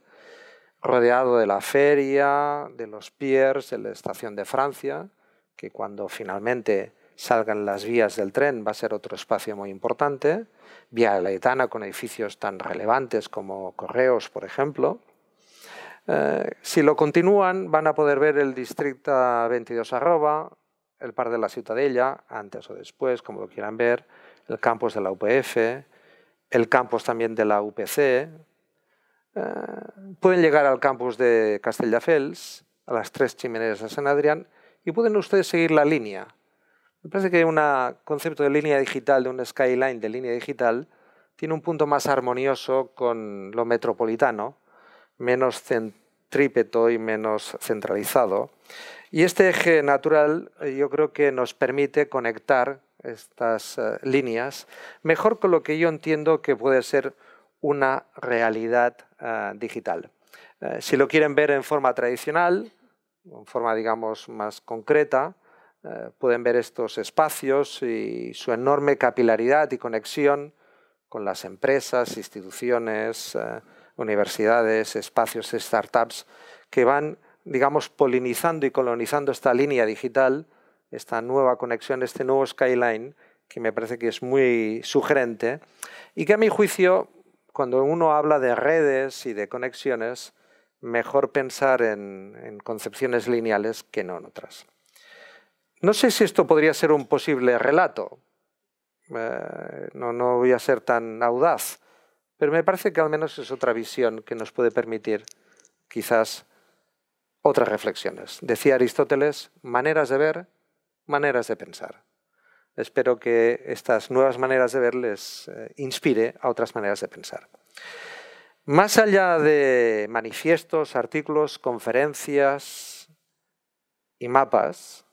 rodeado de la feria, de los piers, de la estación de Francia, que cuando finalmente salgan las vías del tren va a ser otro espacio muy importante, Vía Laetana con edificios tan relevantes como Correos, por ejemplo. Eh, si lo continúan, van a poder ver el distrito 22 arroba, el Par de la Ciutadella, antes o después, como lo quieran ver, el campus de la UPF, el campus también de la UPC. Eh, pueden llegar al campus de Castelldefels, a las tres chimeneas de San Adrián, y pueden ustedes seguir la línea. Me parece que un concepto de línea digital, de un skyline de línea digital, tiene un punto más armonioso con lo metropolitano, menos centrípeto y menos centralizado. Y este eje natural eh, yo creo que nos permite conectar estas eh, líneas mejor con lo que yo entiendo que puede ser una realidad eh, digital. si lo quieren ver en forma tradicional, en forma digamos más concreta, pueden ver estos espacios y su enorme capilaridad y conexión con las empresas, instituciones, universidades, espacios, startups que van digamos, polinizando y colonizando esta línea digital, esta nueva conexión, este nuevo skyline, que me parece que es muy sugerente, y que a mi juicio, cuando uno habla de redes y de conexiones, mejor pensar en, concepciones lineales que no en otras. No sé si esto podría ser un posible relato, eh, no, no voy a ser tan audaz, pero me parece que al menos es otra visión que nos puede permitir quizás otras reflexiones. Decía Aristóteles, maneras de ver, maneras de pensar. Espero que estas nuevas maneras de ver les eh, inspire a otras maneras de pensar. Más allá de manifiestos, artículos, conferencias y mapas,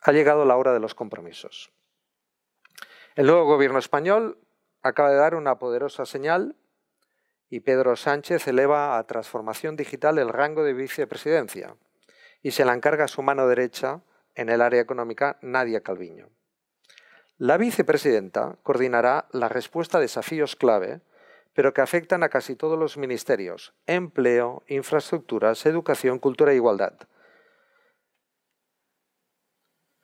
ha llegado la hora de los compromisos. El nuevo gobierno español acaba de dar una poderosa señal y Pedro Sánchez eleva a transformación digital el rango de vicepresidencia y se la encarga a su mano derecha en el área económica Nadia Calviño. La vicepresidenta coordinará la respuesta a desafíos clave, pero que afectan a casi todos los ministerios, empleo, infraestructuras, educación, cultura e igualdad.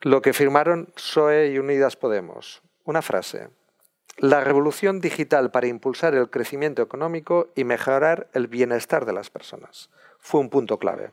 Lo que firmaron PSOE y Unidas Podemos. Una frase la revolución digital para impulsar el crecimiento económico y mejorar el bienestar de las personas. Fue un punto clave.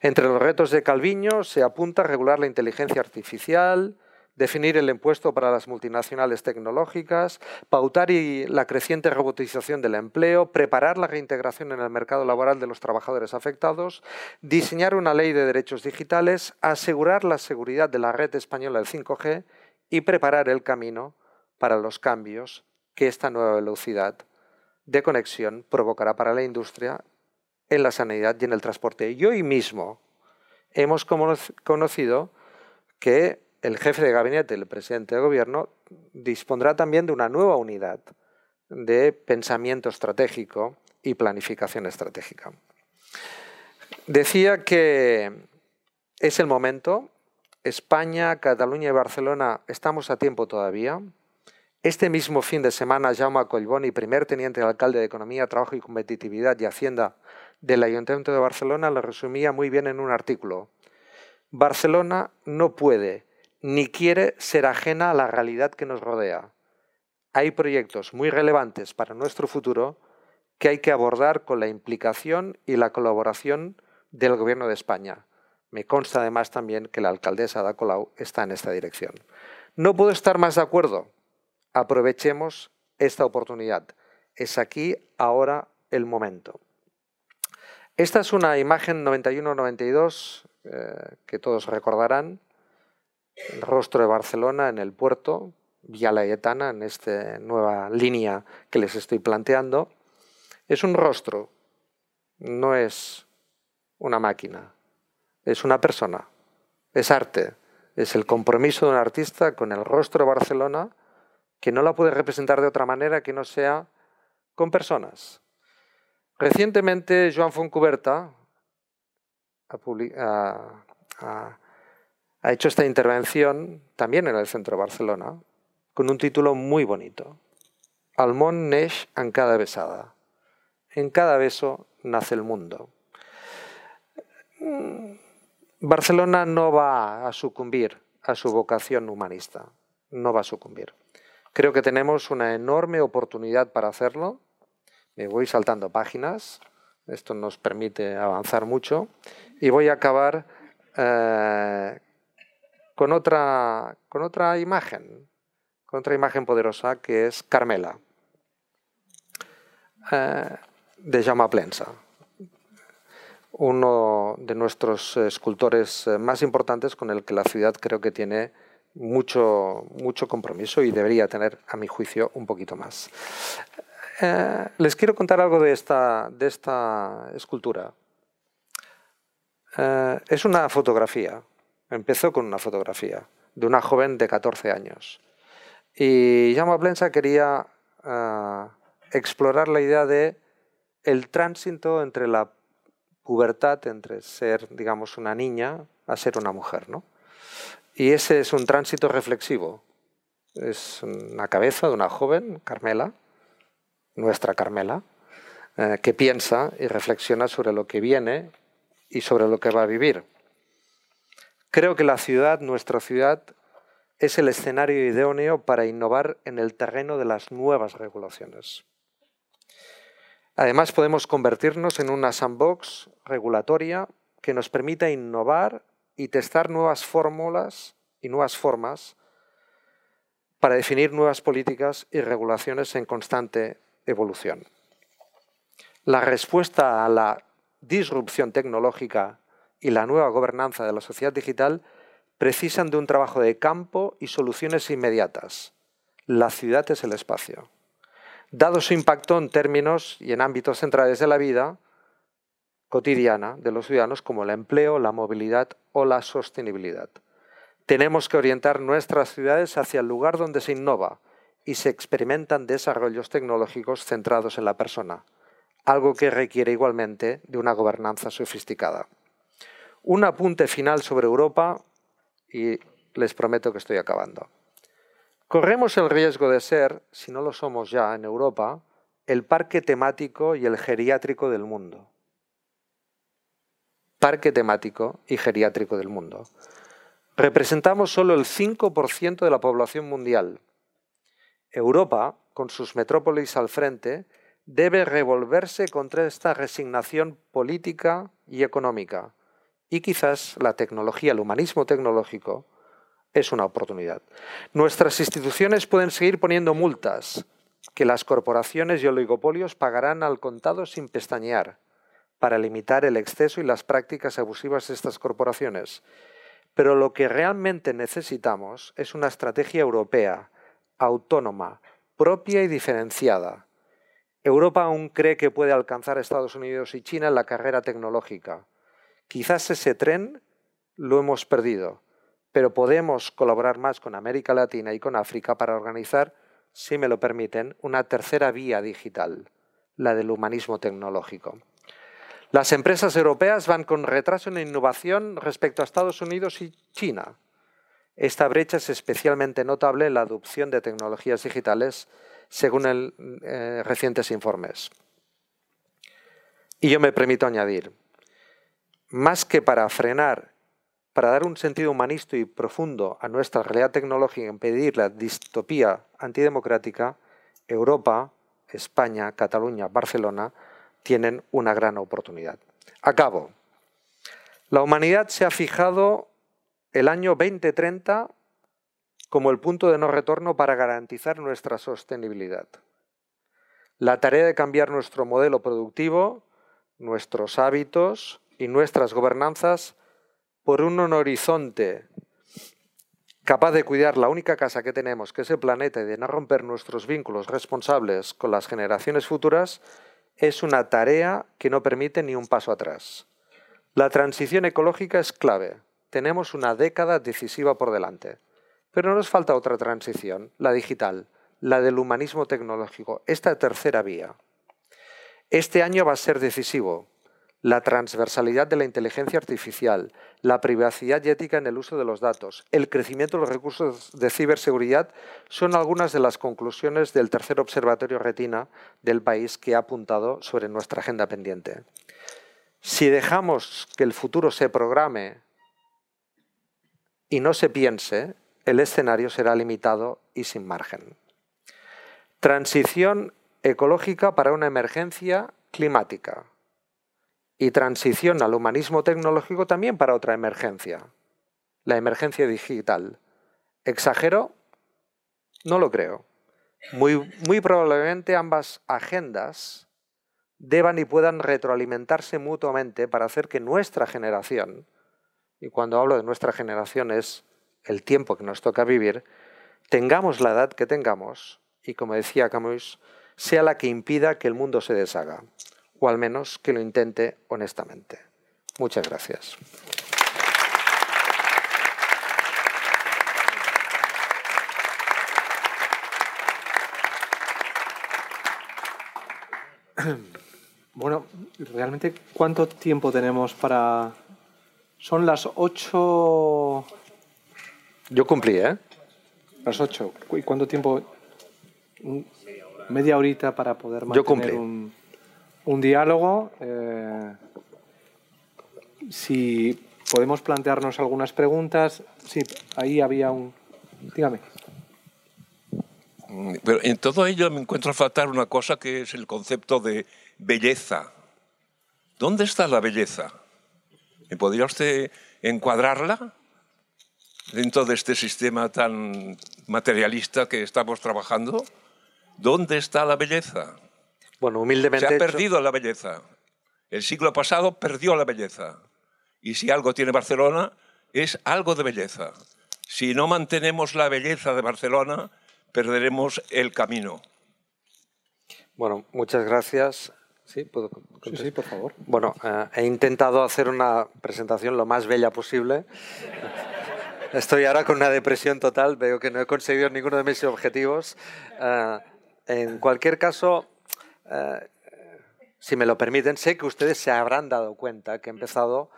Entre los retos de Calviño se apunta a regular la inteligencia artificial, definir el impuesto para las multinacionales tecnológicas, pautar la creciente robotización del empleo, preparar la reintegración en el mercado laboral de los trabajadores afectados, diseñar una ley de derechos digitales, asegurar la seguridad de la red española del 5G y preparar el camino para los cambios que esta nueva velocidad de conexión provocará para la industria en la sanidad y en el transporte. Y hoy mismo hemos conocido que el jefe de gabinete, el presidente de gobierno, dispondrá también de una nueva unidad de pensamiento estratégico y planificación estratégica. Decía que es el momento, España, Cataluña y Barcelona estamos a tiempo todavía, este mismo fin de semana, Jaume Collboni, primer teniente de alcalde de Economía, Trabajo y Competitividad y Hacienda del Ayuntamiento de Barcelona, lo resumía muy bien en un artículo. Barcelona no puede ni quiere ser ajena a la realidad que nos rodea. Hay proyectos muy relevantes para nuestro futuro que hay que abordar con la implicación y la colaboración del Gobierno de España. Me consta además también que la alcaldesa Ada Colau está en esta dirección. No puedo estar más de acuerdo Aprovechemos esta oportunidad. Es aquí, ahora, el momento. Esta es una imagen 91-92 eh, que todos recordarán. El rostro de Barcelona en el puerto, Vía Laietana, en esta nueva línea que les estoy planteando. Es un rostro, no es una máquina, es una persona, es arte, es el compromiso de un artista con el rostro de Barcelona que no la puede representar de otra manera que no sea con personas. Recientemente, Joan Foncuberta ha, ha, hecho esta intervención también en el centro de Barcelona con un título muy bonito. Al món neix en cada besada. En cada beso nace el mundo. Mm, Barcelona no va a sucumbir a su vocación humanista, no va a sucumbir. Creo que tenemos una enorme oportunidad para hacerlo. Me voy saltando páginas, esto nos permite avanzar mucho. Y voy a acabar eh, con, otra, con otra imagen, con otra imagen poderosa que es Carmela, eh, de Jaume Plensa, uno de nuestros escultores eh, más importantes con el que la ciudad creo que tiene mucho, mucho compromiso y debería tener, a mi juicio, un poquito más. Eh, les quiero contar algo de esta, escultura. Eh, es una fotografía, empezó con una fotografía de una joven de 14 años. Y Jaume Plensa quería uh, explorar la idea de el tránsito entre la pubertad, entre ser, digamos, una niña a ser una mujer, ¿no? Y ese es un tránsito reflexivo. Es una cabeza de una joven, Carmela, nuestra Carmela, eh, que piensa y reflexiona sobre lo que viene y sobre lo que va a vivir. Creo que la ciudad, nuestra ciudad, es el escenario idóneo para innovar en el terreno de las nuevas regulaciones. Además, podemos convertirnos en una sandbox regulatoria que nos permita innovar y testar nuevas fórmulas y nuevas formas para definir nuevas políticas y regulaciones en constante evolución. La respuesta a la disrupción tecnológica y la nueva gobernanza de la sociedad digital precisan de un trabajo de campo y soluciones inmediatas. La ciudad es el espacio. Dado su impacto en términos y en ámbitos centrales de la vida cotidiana de los ciudadanos como el empleo, la movilidad o la sostenibilidad. Tenemos que orientar nuestras ciudades hacia el lugar donde se innova y se experimentan desarrollos tecnológicos centrados en la persona, algo que requiere igualmente de una gobernanza sofisticada. Un apunte final sobre Europa y les prometo que estoy acabando. Corremos el riesgo de ser, si no lo somos ya en Europa, el parque temático y el geriátrico del mundo. Parque temático y geriátrico del mundo. Representamos solo el 5% de la población mundial. Europa, con sus metrópolis al frente, debe revolverse contra esta resignación política y económica. Y quizás la tecnología, el humanismo tecnológico, es una oportunidad. Nuestras instituciones pueden seguir poniendo multas que las corporaciones y oligopolios pagarán al contado sin pestañear para limitar el exceso y las prácticas abusivas de estas corporaciones. Pero lo que realmente necesitamos es una estrategia europea, autónoma, propia y diferenciada, Europa aún cree que puede alcanzar a Estados Unidos y China en la carrera tecnológica. Quizás ese tren lo hemos perdido, pero podemos colaborar más con América Latina y con África para organizar, si me lo permiten, una tercera vía digital, la del humanismo tecnológico. Las empresas europeas van con retraso en innovación respecto a Estados Unidos y China. Esta brecha es especialmente notable en la adopción de tecnologías digitales según eh, recientes informes. Y yo me permito añadir, más que para frenar, para dar un sentido humanista y profundo a nuestra realidad tecnológica y impedir la distopía antidemocrática, Europa, España, Cataluña, Barcelona tienen una gran oportunidad. Acabo. La humanidad se ha fijado el año 2030 como el punto de no retorno para garantizar nuestra sostenibilidad. La tarea de cambiar nuestro modelo productivo, nuestros hábitos y nuestras gobernanzas por un horizonte capaz de cuidar la única casa que tenemos, que es el planeta, y de no romper nuestros vínculos responsables con las generaciones futuras, es una tarea que no permite ni un paso atrás. La transición ecológica es clave. Tenemos una década decisiva por delante. Pero nos falta otra transición, la digital, la del humanismo tecnológico, esta tercera vía. Este año va a ser decisivo. la transversalidad de la inteligencia artificial, la privacidad y ética en el uso de los datos, el crecimiento de los recursos de ciberseguridad son algunas de las conclusiones del tercer observatorio retina del país que ha apuntado sobre nuestra agenda pendiente. Si dejamos que el futuro se programe y no se piense, el escenario será limitado y sin margen. Transición ecológica para una emergencia climática y transición al humanismo tecnológico también para otra emergencia, la emergencia digital. ¿Exagero? No lo creo. Muy, probablemente ambas agendas deban y puedan retroalimentarse mutuamente para hacer que nuestra generación, y cuando hablo de nuestra generación es el tiempo que nos toca vivir, tengamos la edad que tengamos y, como decía Camus, sea la que impida que el mundo se deshaga o al menos que lo intente honestamente. Muchas gracias.
Bueno, realmente, ¿cuánto tiempo tenemos para...? Son las ocho...
Yo cumplí, ¿eh?
Las ocho. ¿Y cuánto tiempo? Media horita para poder mantener un un diálogo. Eh, si podemos plantearnos algunas preguntas. Sí, ahí había un. Dígame.
Pero en todo ello me encuentro a faltar una cosa que es el concepto de belleza. ¿Dónde está la belleza? ¿Me podría usted encuadrarla dentro de este sistema tan materialista que estamos trabajando? ¿Dónde está la belleza?
Bueno, humildemente.
Se ha perdido la belleza. El siglo pasado perdió la belleza. Y si algo tiene Barcelona, es algo de belleza. Si no mantenemos la belleza de Barcelona, perderemos el camino.
Bueno, muchas gracias.
Sí, ¿puedo sí, por favor.
Bueno, eh, he intentado hacer una presentación lo más bella posible. Estoy ahora con una depresión total, veo que no he conseguido ninguno de mis objetivos. Eh, en cualquier caso, eh, si me lo permiten, sé que ustedes se habrán dado cuenta que he empezado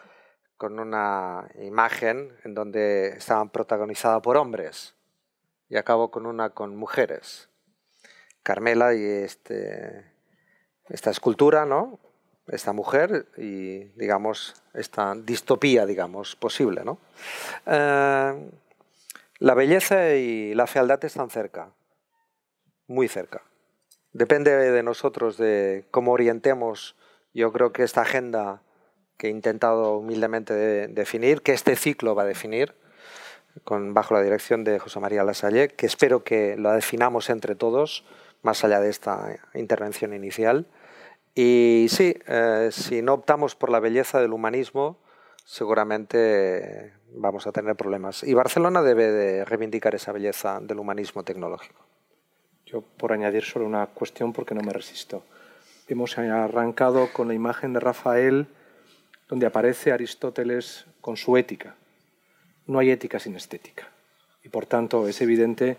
con una imagen en donde estaban protagonizadas por hombres y acabo con una con mujeres. Carmela y este, esta escultura, ¿no? Esta mujer y, digamos, esta distopía, digamos, posible, ¿no? Eh, la belleza y la fealdad están cerca, muy cerca. Depende de nosotros de cómo orientemos, yo creo que esta agenda que he intentado humildemente definir, que este ciclo va a definir, con, bajo la dirección de José María Lasalle, que espero que lo definamos entre todos, más allá de esta intervención inicial. Y sí, eh, si no optamos por la belleza del humanismo, seguramente vamos a tener problemas. Y Barcelona debe de reivindicar esa belleza del humanismo tecnológico.
Yo por añadir solo una cuestión porque no me resisto. Hemos arrancado con la imagen de Rafael donde aparece Aristóteles con su ética. No hay ética sin estética. Y por tanto es evidente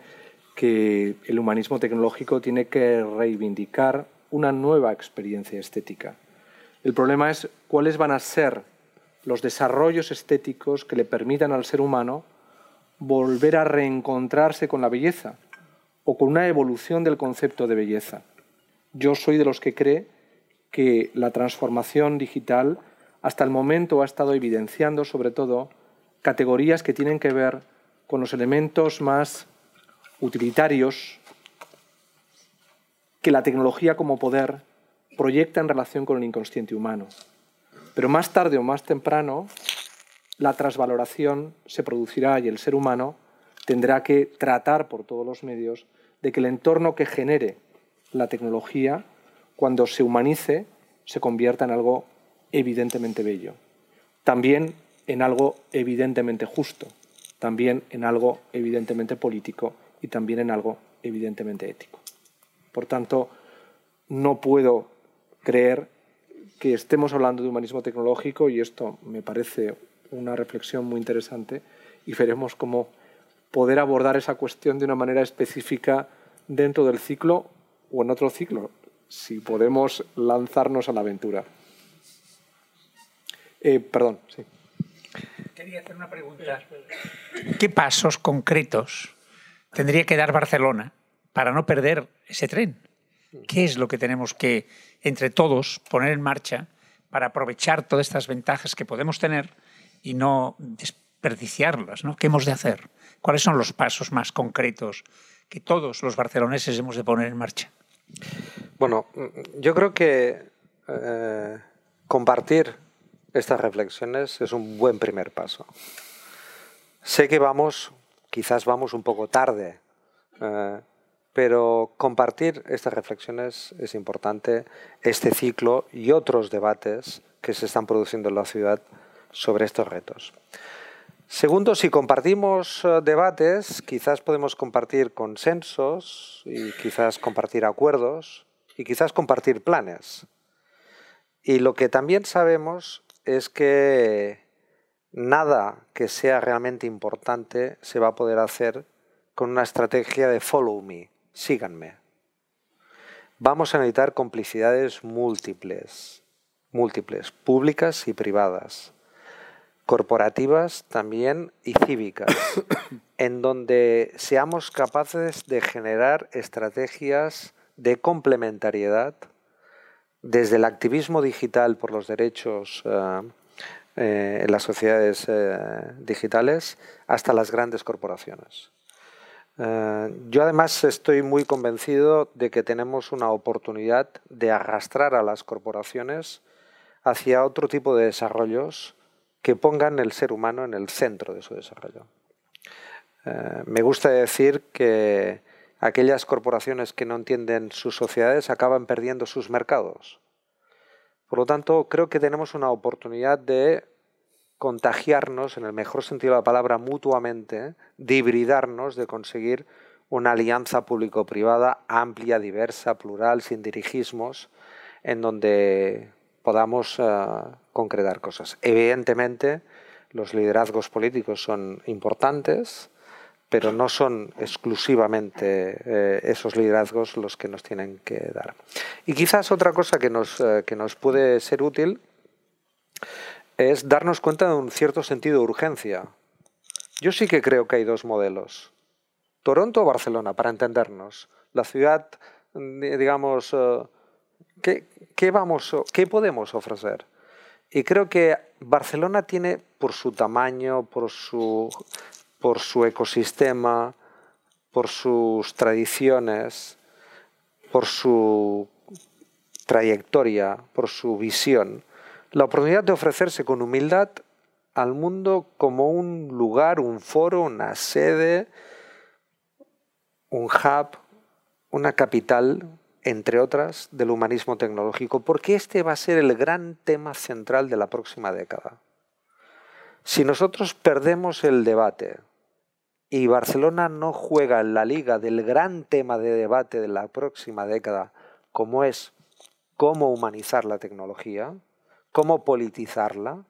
que el humanismo tecnológico tiene que reivindicar una nueva experiencia estética. El problema es cuáles van a ser los desarrollos estéticos que le permitan al ser humano volver a reencontrarse con la belleza, o con una evolución del concepto de belleza. Yo soy de los que cree que la transformación digital hasta el momento ha estado evidenciando sobre todo categorías que tienen que ver con los elementos más utilitarios que la tecnología como poder proyecta en relación con el inconsciente humano. Pero más tarde o más temprano la transvaloración se producirá y el ser humano tendrá que tratar por todos los medios de que el entorno que genere la tecnología, cuando se humanice, se convierta en algo evidentemente bello. También en algo evidentemente justo, también en algo evidentemente político y también en algo evidentemente ético. Por tanto, no puedo creer que estemos hablando de humanismo tecnológico y esto me parece una reflexión muy interesante y veremos cómo poder abordar esa cuestión de una manera específica dentro del ciclo o en otro ciclo, si podemos lanzarnos a la aventura. Eh, perdón, sí.
Quería hacer una pregunta. ¿Qué pasos concretos tendría que dar Barcelona para no perder ese tren? ¿Qué es lo que tenemos que, entre todos, poner en marcha para aprovechar todas estas ventajas que podemos tener y no desperdiciarlas? ¿no? ¿Qué hemos de hacer? ¿Cuáles son los pasos más concretos que todos los barceloneses hemos de poner en marcha?
Bueno, yo creo que eh, compartir estas reflexiones es un buen primer paso. Sé que vamos, quizás vamos un poco tarde, eh, pero compartir estas reflexiones es importante, este ciclo y otros debates que se están produciendo en la ciudad sobre estos retos. Segundo, si compartimos eh, debates, quizás podemos compartir consensos y quizás compartir acuerdos y quizás compartir planes. Y lo que también sabemos es que nada que sea realmente importante se va a poder hacer con una estrategia de follow me, síganme. Vamos a necesitar complicidades múltiples, múltiples, públicas y privadas, corporativas también y cívicas, *coughs* en donde seamos capaces de generar estrategias de complementariedad desde el activismo digital por los derechos eh, eh, en las sociedades eh, digitales hasta las grandes corporaciones. Yo además estoy muy convencido de que tenemos una oportunidad de arrastrar a las corporaciones hacia otro tipo de desarrollos que pongan el ser humano en el centro de su desarrollo. me gusta decir que aquellas corporaciones que no entienden sus sociedades acaban perdiendo sus mercados. Por lo tanto, creo que tenemos una oportunidad de contagiarnos, en el mejor sentido de la palabra, mutuamente, de hibridarnos, de conseguir una alianza público-privada amplia, diversa, plural, sin dirigismos, en donde podamos eh, concretar cosas. Evidentemente, los liderazgos políticos son importantes, pero no son exclusivamente eh, esos liderazgos los que nos tienen que dar. Y quizás otra cosa que nos, eh, que nos puede ser útil es darnos cuenta de un cierto sentido de urgencia. Yo sí que creo que hay dos modelos. Toronto o Barcelona, para entendernos. La ciudad, digamos, eh, ¿qué, qué, vamos, ¿qué podemos ofrecer? Y creo que Barcelona tiene, por su tamaño, por su por su ecosistema, por sus tradiciones, por su trayectoria, por su visión, la oportunidad de ofrecerse con humildad al mundo como un lugar, un foro, una sede, un hub, una capital, entre otras, del humanismo tecnológico, porque este va a ser el gran tema central de la próxima década. Si nosotros perdemos el debate y Barcelona no juega en la liga del gran tema de debate de la próxima década, como es cómo humanizar la tecnología, cómo politizarla,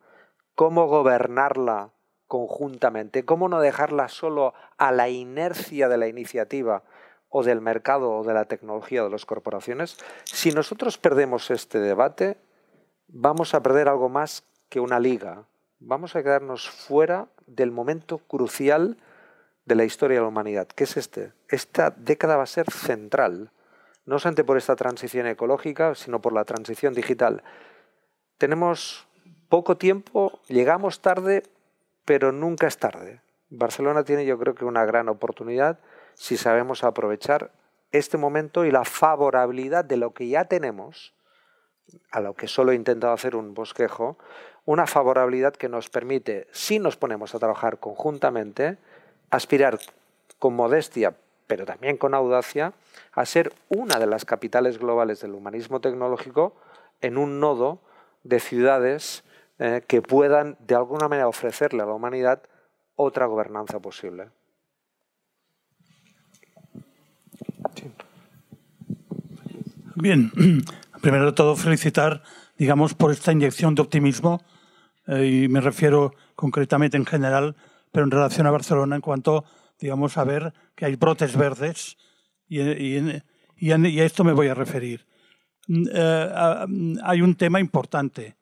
cómo gobernarla conjuntamente, cómo no dejarla solo a la inercia de la iniciativa o del mercado o de la tecnología de las corporaciones, si nosotros perdemos este debate, vamos a perder algo más que una liga. Vamos a quedarnos fuera del momento crucial de la historia de la humanidad, que es este. Esta década va a ser central, no solamente por esta transición ecológica, sino por la transición digital. Tenemos poco tiempo, llegamos tarde, pero nunca es tarde. Barcelona tiene yo creo que una gran oportunidad si sabemos aprovechar este momento y la favorabilidad de lo que ya tenemos, a lo que solo he intentado hacer un bosquejo, una favorabilidad que nos permite, si nos ponemos a trabajar conjuntamente, aspirar con modestia, pero también con audacia, a ser una de las capitales globales del humanismo tecnológico en un nodo de ciudades eh, que puedan de alguna manera ofrecerle a la humanidad otra gobernanza posible.
Bien, *clears throat* primero de todo felicitar, digamos, por esta inyección de optimismo eh, y me refiero concretamente en general pero en relación a Barcelona en cuanto, digamos, a ver que hay brotes verdes y, a esto me voy a referir. Mm, eh, mm, hay un tema importante,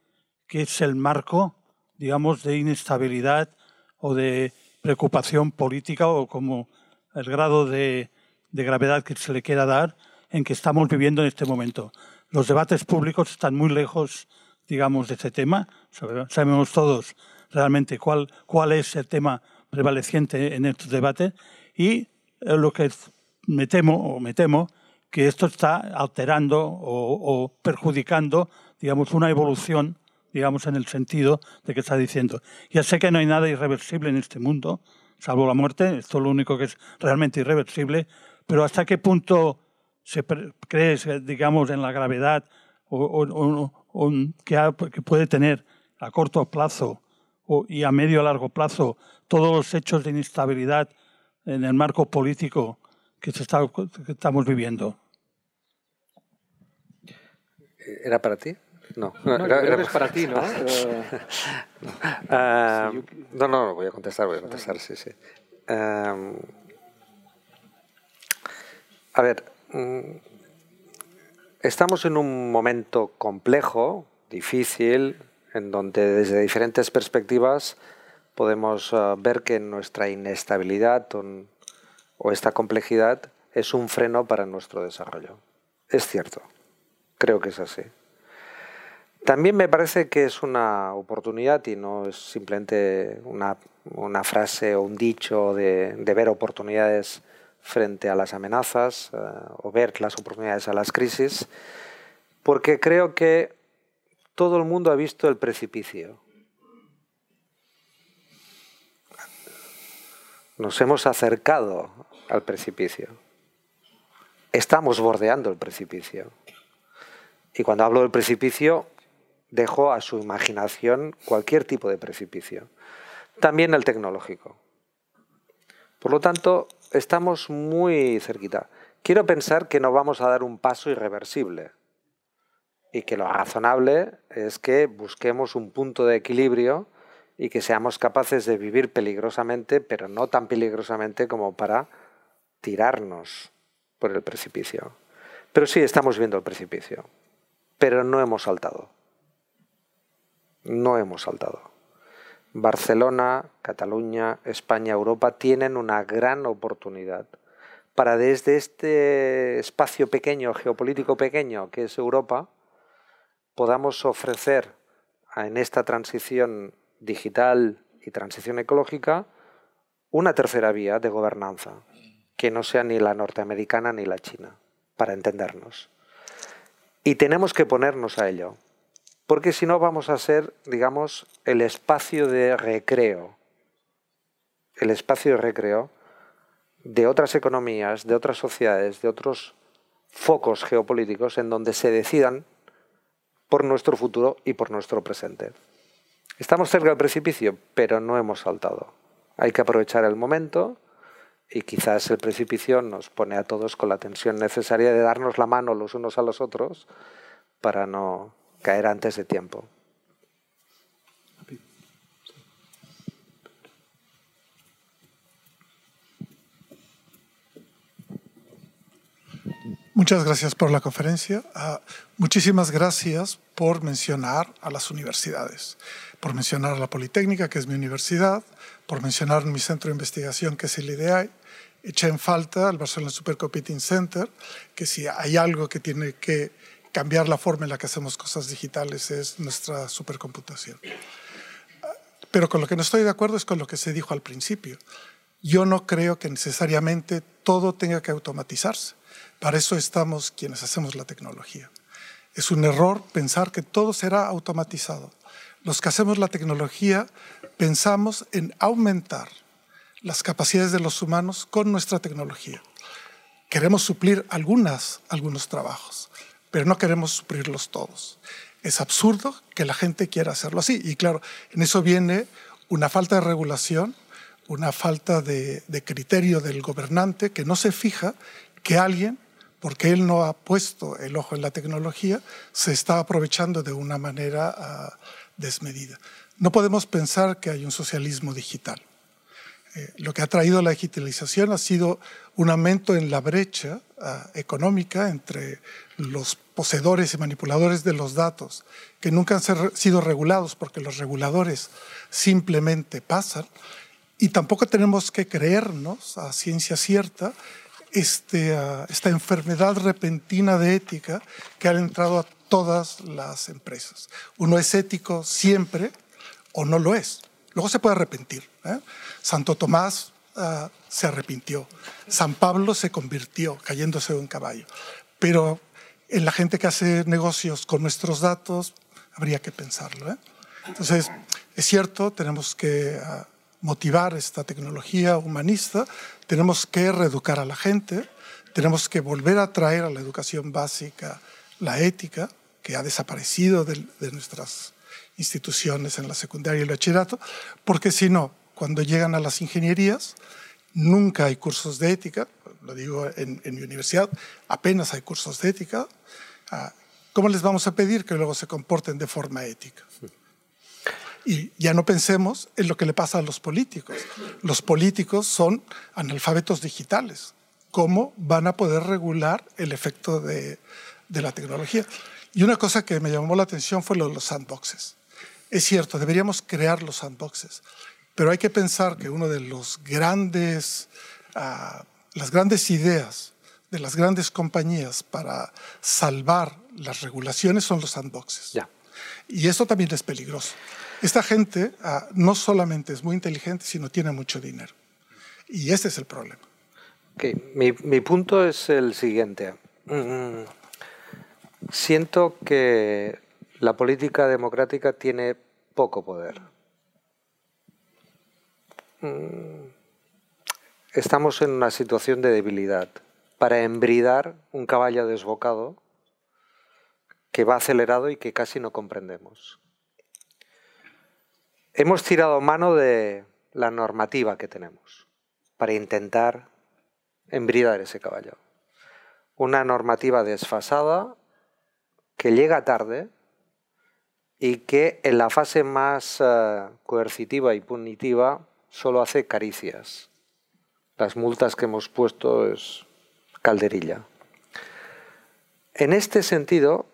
que es el marco digamos, de inestabilidad o de preocupación política o como el grado de, de gravedad que se le quiera dar en que estamos viviendo en este momento. Los debates públicos están muy lejos, digamos, de este tema. Sabemos todos realmente cuál, cuál es el tema prevaleciente en estos debates y eh, lo que me temo, o me temo, que esto está alterando o, perjudicando, digamos, una evolución, digamos, en el sentido de que está diciendo. Ya sé que no hay nada irreversible en este mundo, salvo la muerte, esto es lo único que es realmente irreversible, pero ¿hasta qué punto se cree, digamos, en la gravedad o, que, puede tener a corto plazo y a medio o largo plazo todos los hechos de inestabilidad en el marco político que, se está, que estamos viviendo?
¿Era para ti?
No, no, era, para ti, ¿no? *laughs*
Ah, no, no, voy a contestar, voy a contestar, sí, sí. a ver, mm, estamos en un momento complejo, difícil, en donde desde diferentes perspectivas podemos ah, ver que nuestra inestabilidad o esta complejidad es un freno para nuestro desarrollo. Es cierto. Creo que es así. También me parece que es una oportunidad y no es simplemente una, frase o un dicho de, ver oportunidades frente a las amenazas eh, o ver las oportunidades a las crisis, porque creo que todo el mundo ha visto el precipicio. Nos hemos acercado al precipicio. Estamos bordeando el precipicio. Y cuando hablo del precipicio, dejo a su imaginación cualquier tipo de precipicio. También el tecnológico. Por lo tanto, estamos muy cerquita. Quiero pensar que no vamos a dar un paso irreversible y que lo razonable es que busquemos un punto de equilibrio y que seamos capaces de vivir peligrosamente, pero no tan peligrosamente como para tirarnos por el precipicio. Pero sí estamos viendo el precipicio pero no hemos saltado. No hemos saltado. Barcelona, Cataluña, España, Europa tienen una gran oportunidad para desde este espacio pequeño, geopolítico pequeño que es Europa, podamos ofrecer en esta transición digital y transición ecológica una tercera vía de gobernanza, que no sea ni la norteamericana ni la china, para entendernos. Y tenemos que ponernos a ello, porque si no vamos a ser, digamos, el espacio de recreo, el espacio de recreo de otras economías, de otras sociedades, de otros focos geopolíticos en donde se decidan por nuestro futuro y por nuestro presente. Estamos cerca del precipicio, pero no hemos saltado. Hay que aprovechar el momento y quizás el precipicio nos pone a todos con la tensión necesaria de darnos la mano los unos a los otros para no caer antes de tiempo.
Muchas gracias por la conferencia. Ah, muchísimas gracias por mencionar a las universidades, por mencionar a la Politécnica, que es mi universidad, por mencionar mi centro de investigación, que es el IDEAI, eché en falta al Barcelona Supercomputing Center, que si hay algo que tiene que cambiar la forma en la que hacemos cosas digitales es nuestra supercomputación. Pero con lo que no estoy de acuerdo es con lo que se dijo al principio. Yo no creo que necesariamente todo tenga que automatizarse. Para eso estamos quienes hacemos la tecnología. Es un error pensar que todo será automatizado. Los que hacemos la tecnología pensamos en aumentar las capacidades de los humanos con nuestra tecnología. Queremos suplir algunas, algunos trabajos, pero no queremos suplirlos todos. Es absurdo que la gente quiera hacerlo así. Y claro, en eso viene una falta de regulación, una falta de, criterio del gobernante que no se fija que alguien, porque él no ha puesto el ojo en la tecnología, se está aprovechando de una manera ah, desmedida. No podemos pensar que hay un socialismo digital. Eh, lo que ha traído la digitalización ha sido un aumento en la brecha ah, económica entre los poseedores y manipuladores de los datos, que nunca han sido regulados porque los reguladores simplemente pasan, y tampoco tenemos que creernos a ciencia cierta este, ah, esta enfermedad repentina de ética que ha entrado a todas las empresas. Uno es ético siempre o no lo es. Luego se puede arrepentir. ¿eh? Santo Tomás ah, se arrepintió. San Pablo se convirtió cayéndose de un caballo. Pero en la gente que hace negocios con nuestros datos habría que pensarlo. ¿eh? Entonces, es cierto, tenemos que ah, motivar esta tecnología humanista, tenemos que reeducar a la gente, tenemos que volver a traer a la educación básica la ética, que ha desaparecido de, de nuestras instituciones en la secundaria y el bachillerato, porque si no, cuando llegan a las ingenierías, nunca hay cursos de ética, lo digo en, mi universidad, apenas hay cursos de ética. Ah, ¿Cómo les vamos a pedir que luego se comporten de forma ética? Y ya no pensemos en lo que le pasa a los políticos. Los políticos son analfabetos digitales. ¿Cómo van a poder regular el efecto de, de la tecnología? Y una cosa que me llamó la atención fue lo de los sandboxes. Es cierto, deberíamos crear los sandboxes, pero hay que pensar que uno de los grandes, uh, las grandes ideas de las grandes compañías para salvar las regulaciones son los sandboxes.
Ya.
Y eso también es peligroso. Esta gente uh, no solamente es muy inteligente, sino tiene mucho dinero. Y ese es el problema.
Okay. Mi, mi, punto es el siguiente. Mm, siento que la política democrática tiene poco poder. Mm, estamos en una situación de debilidad para embridar un caballo desbocado que va acelerado y que casi no comprendemos. Hemos tirado mano de la normativa que tenemos para intentar embridar ese caballo. Una normativa desfasada que llega tarde, y que en la fase más eh, coercitiva y punitiva solo hace caricias. Las multas que hemos puesto es calderilla. En este sentido,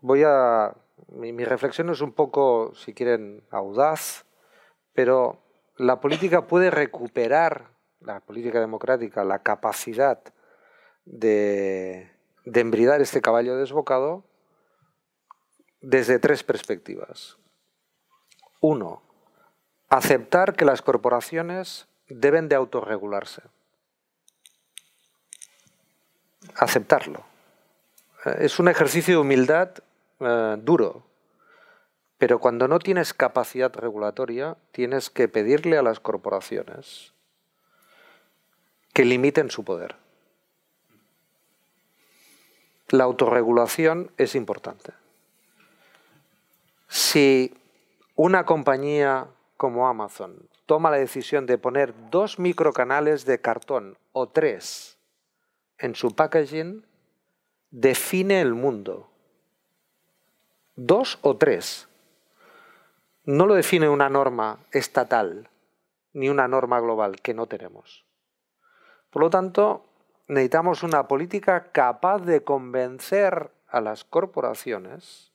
voy a. Mi, reflexión es un poco, si quieren, audaz, pero la política puede recuperar, la política democrática, la capacidad de, de embridar este caballo desbocado desde tres perspectivas. Uno, aceptar que las corporaciones deben de autorregularse. Aceptarlo. Eh, es un ejercicio de humildad eh, duro, pero cuando no tienes capacidad regulatoria, tienes que pedirle a las corporaciones que limiten su poder. La autorregulación es importante. Si una compañía como Amazon toma la decisión de poner dos microcanales de cartón o tres en su packaging, define el mundo. Dos o tres. No lo define una norma estatal ni una norma global que no tenemos. Por lo tanto, necesitamos una política capaz de convencer a las corporaciones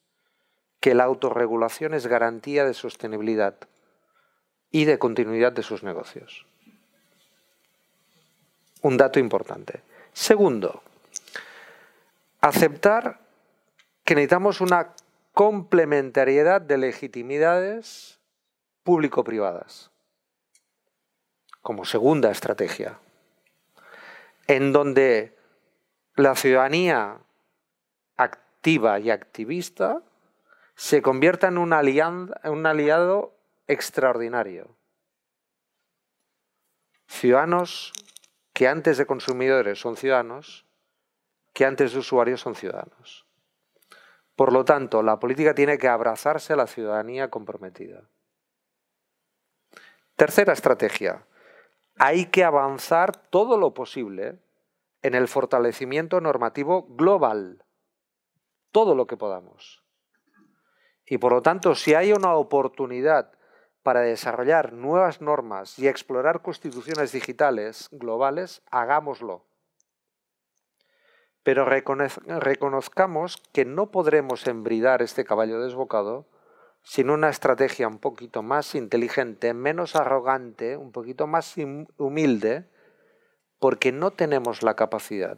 que la autorregulación es garantía de sostenibilidad y de continuidad de sus negocios. Un dato importante. Segundo, aceptar que necesitamos una complementariedad de legitimidades público-privadas como segunda estrategia, en donde la ciudadanía activa y activista se convierta en un, aliado extraordinario. Ciudadanos que antes de consumidores son ciudadanos, que antes de usuarios son ciudadanos. Por lo tanto, la política tiene que abrazarse a la ciudadanía comprometida. Tercera estrategia. Hay que avanzar todo lo posible en el fortalecimiento normativo global. Todo lo que podamos. Y por lo tanto, si hay una oportunidad para desarrollar nuevas normas y explorar constituciones digitales globales, hagámoslo. pero reconozcamos que no podremos embridar este caballo desbocado sin una estrategia un poquito más inteligente, menos arrogante, un poquito más humilde, porque no tenemos la capacidad,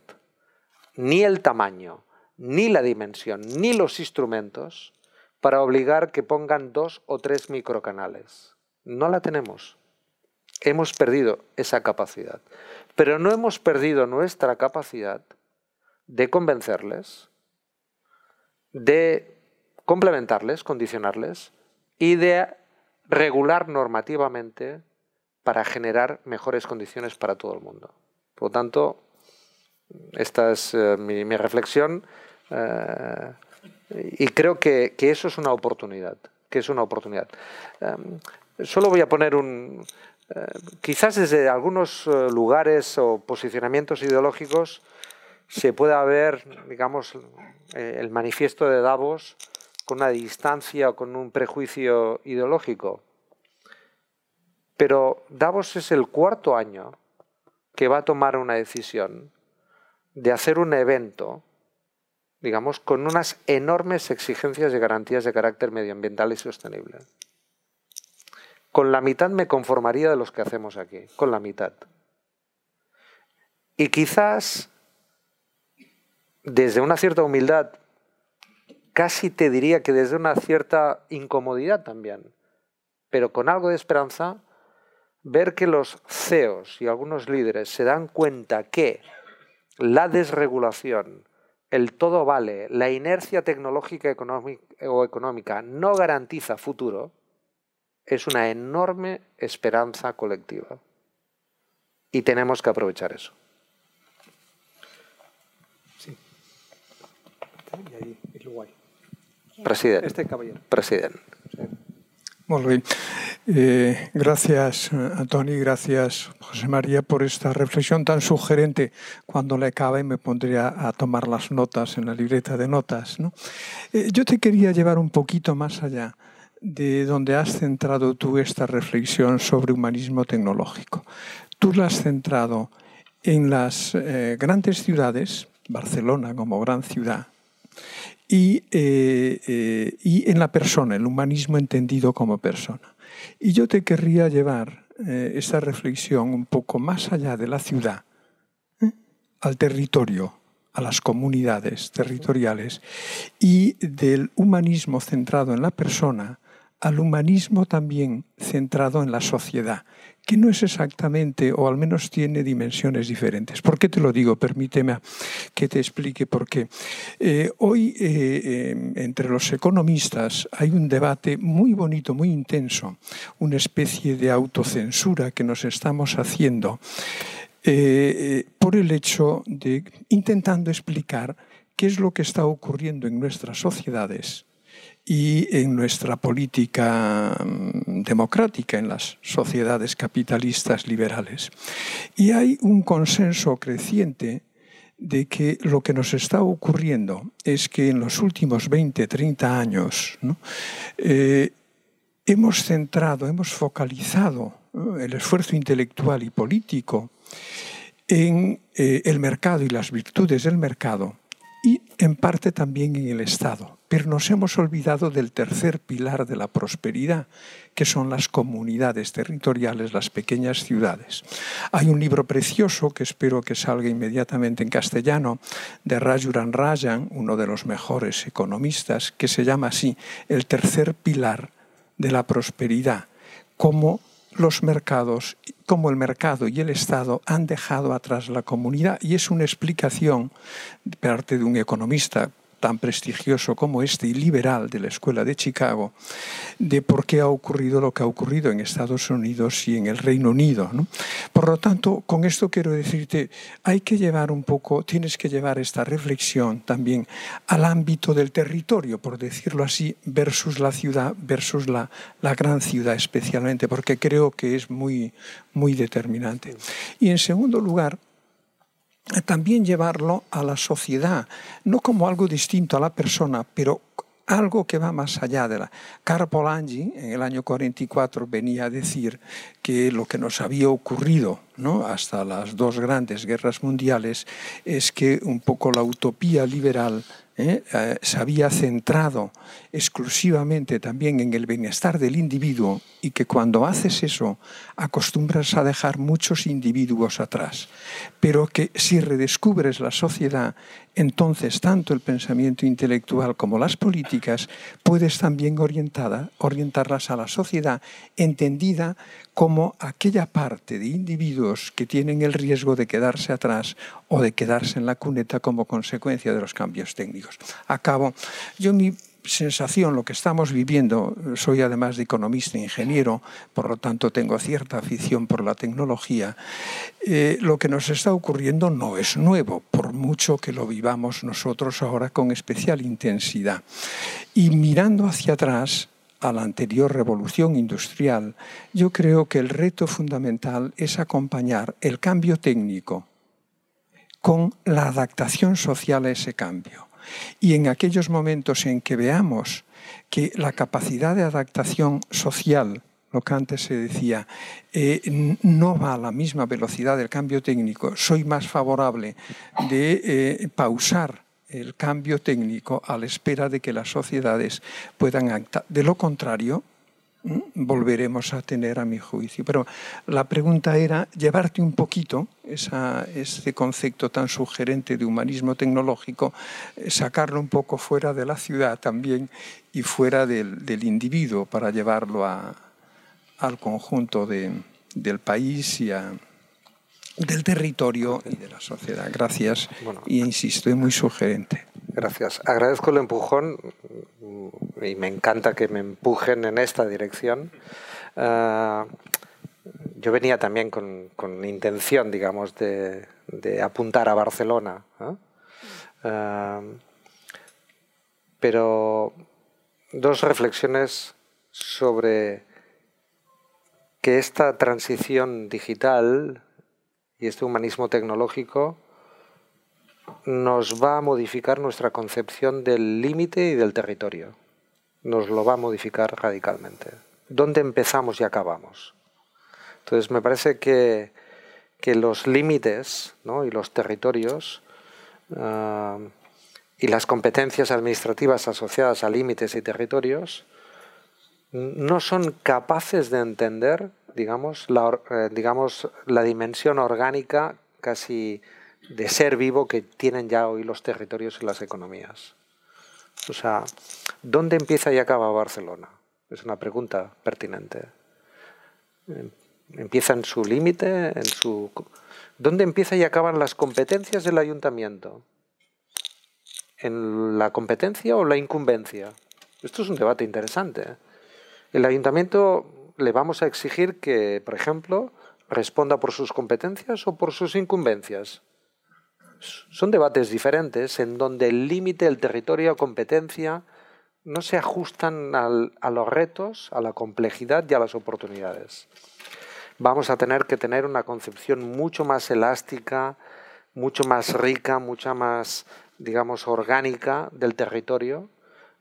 ni el tamaño, ni la dimensión, ni los instrumentos para obligar que pongan dos o tres microcanales. No la tenemos. Hemos perdido esa capacidad. Pero no hemos perdido nuestra capacidad de convencerles, de complementarles, condicionarles y de regular normativamente para generar mejores condiciones para todo el mundo. Por lo tanto, esta es eh, mi, reflexión eh, y creo que, eso es una oportunidad. Que es una oportunidad. Em, solo voy a poner un. Eh, quizás desde algunos lugares o posicionamientos ideológicos se pueda ver, digamos, eh, el manifiesto de Davos con una distancia o con un prejuicio ideológico. Pero Davos es el cuarto año que va a tomar una decisión de hacer un evento, digamos, con unas enormes exigencias de garantías de carácter medioambiental y sostenible. Con la mitad me conformaría de los que hacemos aquí, con la mitad. Y quizás desde una cierta humildad, casi te diría que desde una cierta incomodidad también, pero con algo de esperanza, ver que los CEOs y algunos líderes se dan cuenta que la desregulación, el todo vale, la inercia tecnológica o económica no garantiza futuro, es una enorme esperanza colectiva. Y tenemos que aprovechar eso. Presidente. Este caballero. Presidente.
Eh, gracias, Antoni, gracias, José María, por esta reflexión tan sugerente. Cuando le acabe me pondría a tomar las notas en la libreta de notas. Eh, yo te quería llevar un poquito más allá de donde has centrado tú esta reflexión sobre humanismo tecnológico. Tú la has centrado en las eh, grandes ciudades, Barcelona como gran ciudad, y, eh, eh, y, en la persona, el humanismo entendido como persona. Y yo te querría llevar eh, reflexión un poco más allá de la ciudad, al territorio, a las comunidades territoriales y del humanismo centrado en la persona al humanismo también centrado en la sociedad, que no es exactamente, o al menos tiene dimensiones diferentes. ¿Por qué te lo digo? Permíteme que te explique por qué. Eh, hoy, eh, em, entre los economistas, hay un debate muy bonito, muy intenso, una especie de autocensura que nos estamos haciendo eh, por el hecho de intentando explicar qué es lo que está ocurriendo en nuestras sociedades y en nuestra política mm, democrática, en las sociedades capitalistas liberales. Y hay un consenso creciente de que lo que nos está ocurriendo es que en los últimos 20, 30 años eh, hemos centrado, hemos focalizado el esfuerzo intelectual y político en eh, el mercado y las virtudes del mercado y en parte también en el Estado. Pero nos hemos olvidado del tercer pilar de la prosperidad, que son las comunidades territoriales, las pequeñas ciudades. Hay un libro precioso que espero que salga inmediatamente en castellano, de Rajuran Rajan, uno de los mejores economistas, que se llama así, El tercer pilar de la prosperidad, cómo los mercados, como el mercado y el Estado han dejado atrás la comunidad y es una explicación de parte de un economista tan prestigioso como este y liberal de la Escuela de Chicago, de por qué ha ocurrido lo que ha ocurrido en Estados Unidos y en el Reino Unido. Por lo tanto, con esto quiero decirte, hay que llevar un poco, tienes que llevar esta reflexión también al ámbito del territorio, por decirlo así, versus la ciudad, versus la, la gran ciudad especialmente, porque creo que es muy, muy determinante. Y en segundo lugar, también llevarlo a la sociedad, no como algo distinto a la persona, pero algo que va más allá de la... Polanyi en el año 44 venía a decir que lo que nos había ocurrido ¿no? hasta las dos grandes guerras mundiales es que un poco la utopía liberal ¿eh? Eh, se había centrado exclusivamente también en el bienestar del individuo y que cuando haces eso acostumbras a dejar muchos individuos atrás, pero que si redescubres la sociedad, entonces tanto el pensamiento intelectual como las políticas puedes también orientarlas a la sociedad entendida como aquella parte de individuos que tienen el riesgo de quedarse atrás o de quedarse en la cuneta como consecuencia de los cambios técnicos. Acabo. Yo mi sensación, lo que estamos viviendo, soy además de economista e ingeniero, por lo tanto tengo cierta afición por la tecnología, eh, lo que nos está ocurriendo no es nuevo, por mucho que lo vivamos nosotros ahora con especial intensidad. Y mirando hacia atrás, a la anterior revolución industrial, yo creo que el reto fundamental es acompañar el cambio técnico con la adaptación social a ese cambio. Y en aquellos momentos en que veamos que la capacidad de adaptación social, lo que antes se decía, eh, no va a la misma velocidad del cambio técnico, soy más favorable de eh, pausar el cambio técnico a la espera de que las sociedades puedan actuar. De lo contrario, volveremos a tener a mi juicio. Pero la pregunta era llevarte un poquito esa, ese concepto tan sugerente de humanismo tecnológico, sacarlo un poco fuera de la ciudad también y fuera del, del individuo para llevarlo a, al conjunto de, del país y a, del territorio y de la sociedad. Gracias. y insisto, es muy sugerente.
Gracias. Agradezco el empujón y me encanta que me empujen en esta dirección. Ah, yo venía también con, con intención, digamos, de, de, apuntar a Barcelona. Ah, pero dos reflexiones sobre que esta transición digital y este humanismo tecnológico nos va a modificar nuestra concepción del límite y del territorio. Nos lo va a modificar radicalmente. ¿Dónde empezamos y acabamos? Entonces me parece que, los límites y los territorios ah, y las competencias administrativas asociadas a límites y territorios no son capaces de entender digamos, la, eh, digamos, la dimensión orgánica casi de ser vivo que tienen ya hoy los territorios y las economías. O sea, ¿dónde empieza y acaba Barcelona? Es una pregunta pertinente. Em, ¿Empieza en su límite? En su... ¿Dónde empieza y acaban las competencias del ayuntamiento? ¿En la competencia o la incumbencia? Esto es un debate interesante. El ayuntamiento le vamos a exigir que, por ejemplo, responda por sus competencias o por sus incumbencias. Son debates diferentes en donde el límite, el territorio competencia no se ajustan a los retos, a la complejidad y a las oportunidades. Vamos a tener que tener una concepción mucho más elástica, mucho más rica, mucha más, digamos, orgánica del territorio.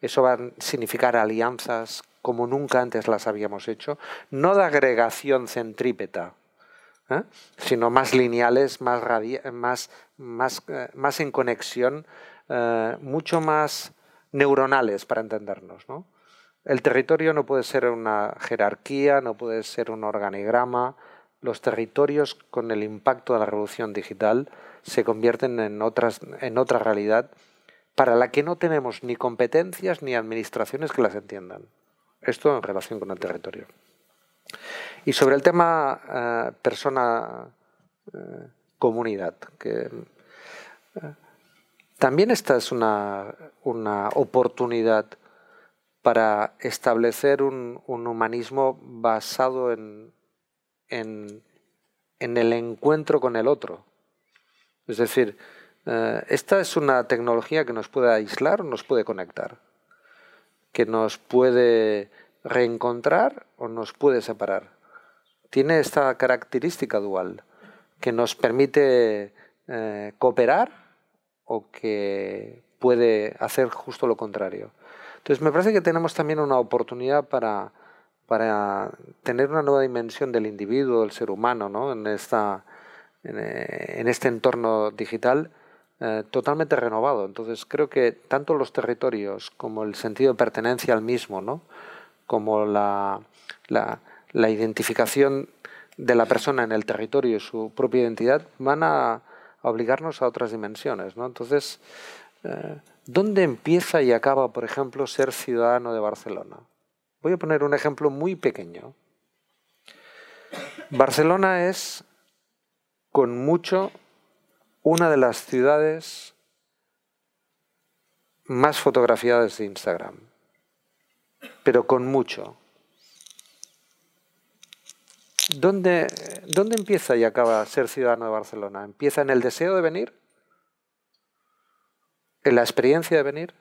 Eso va a significar alianzas como nunca antes las habíamos hecho, no de agregación centrípeta, ¿eh? sino más lineales, más, eh, en conexión, eh, mucho más neuronales para entendernos. El territorio no puede ser una jerarquía, no puede ser un organigrama. Los territorios, con el impacto de la revolución digital, se convierten en, otras, en otra realidad para la que no tenemos ni competencias ni administraciones que las entiendan. Esto en relación con el territorio. Y sobre el tema eh, persona-comunidad, eh, eh, también esta es una, oportunidad para establecer un, humanismo basado en, en, el encuentro con el otro. Es decir, esta es una tecnología que nos puede aislar o nos puede conectar que nos puede reencontrar o nos puede separar. Tiene esta característica dual que nos permite eh, cooperar o que puede hacer justo lo contrario. Entonces, me parece que tenemos también una oportunidad para, para tener una nueva dimensión del individuo, del ser humano, ¿no? en, esta, en, eh, este entorno digital eh, totalmente renovado. Entonces, creo que tanto los territorios como el sentido de pertenencia al mismo, ¿no? como la, la, identificación de la persona en el territorio y su propia identidad van a, obligarnos a otras dimensiones. ¿no? Entonces, eh, ¿dónde empieza y acaba, por ejemplo, ser ciudadano de Barcelona? Voy a poner un ejemplo muy pequeño. Barcelona es, con mucho, una de las ciudades más fotografiadas de Instagram, pero con mucho. ¿Dónde, ¿Dónde empieza y acaba ser ciudadano de Barcelona? ¿Empieza en el deseo de venir? ¿En la experiencia de venir?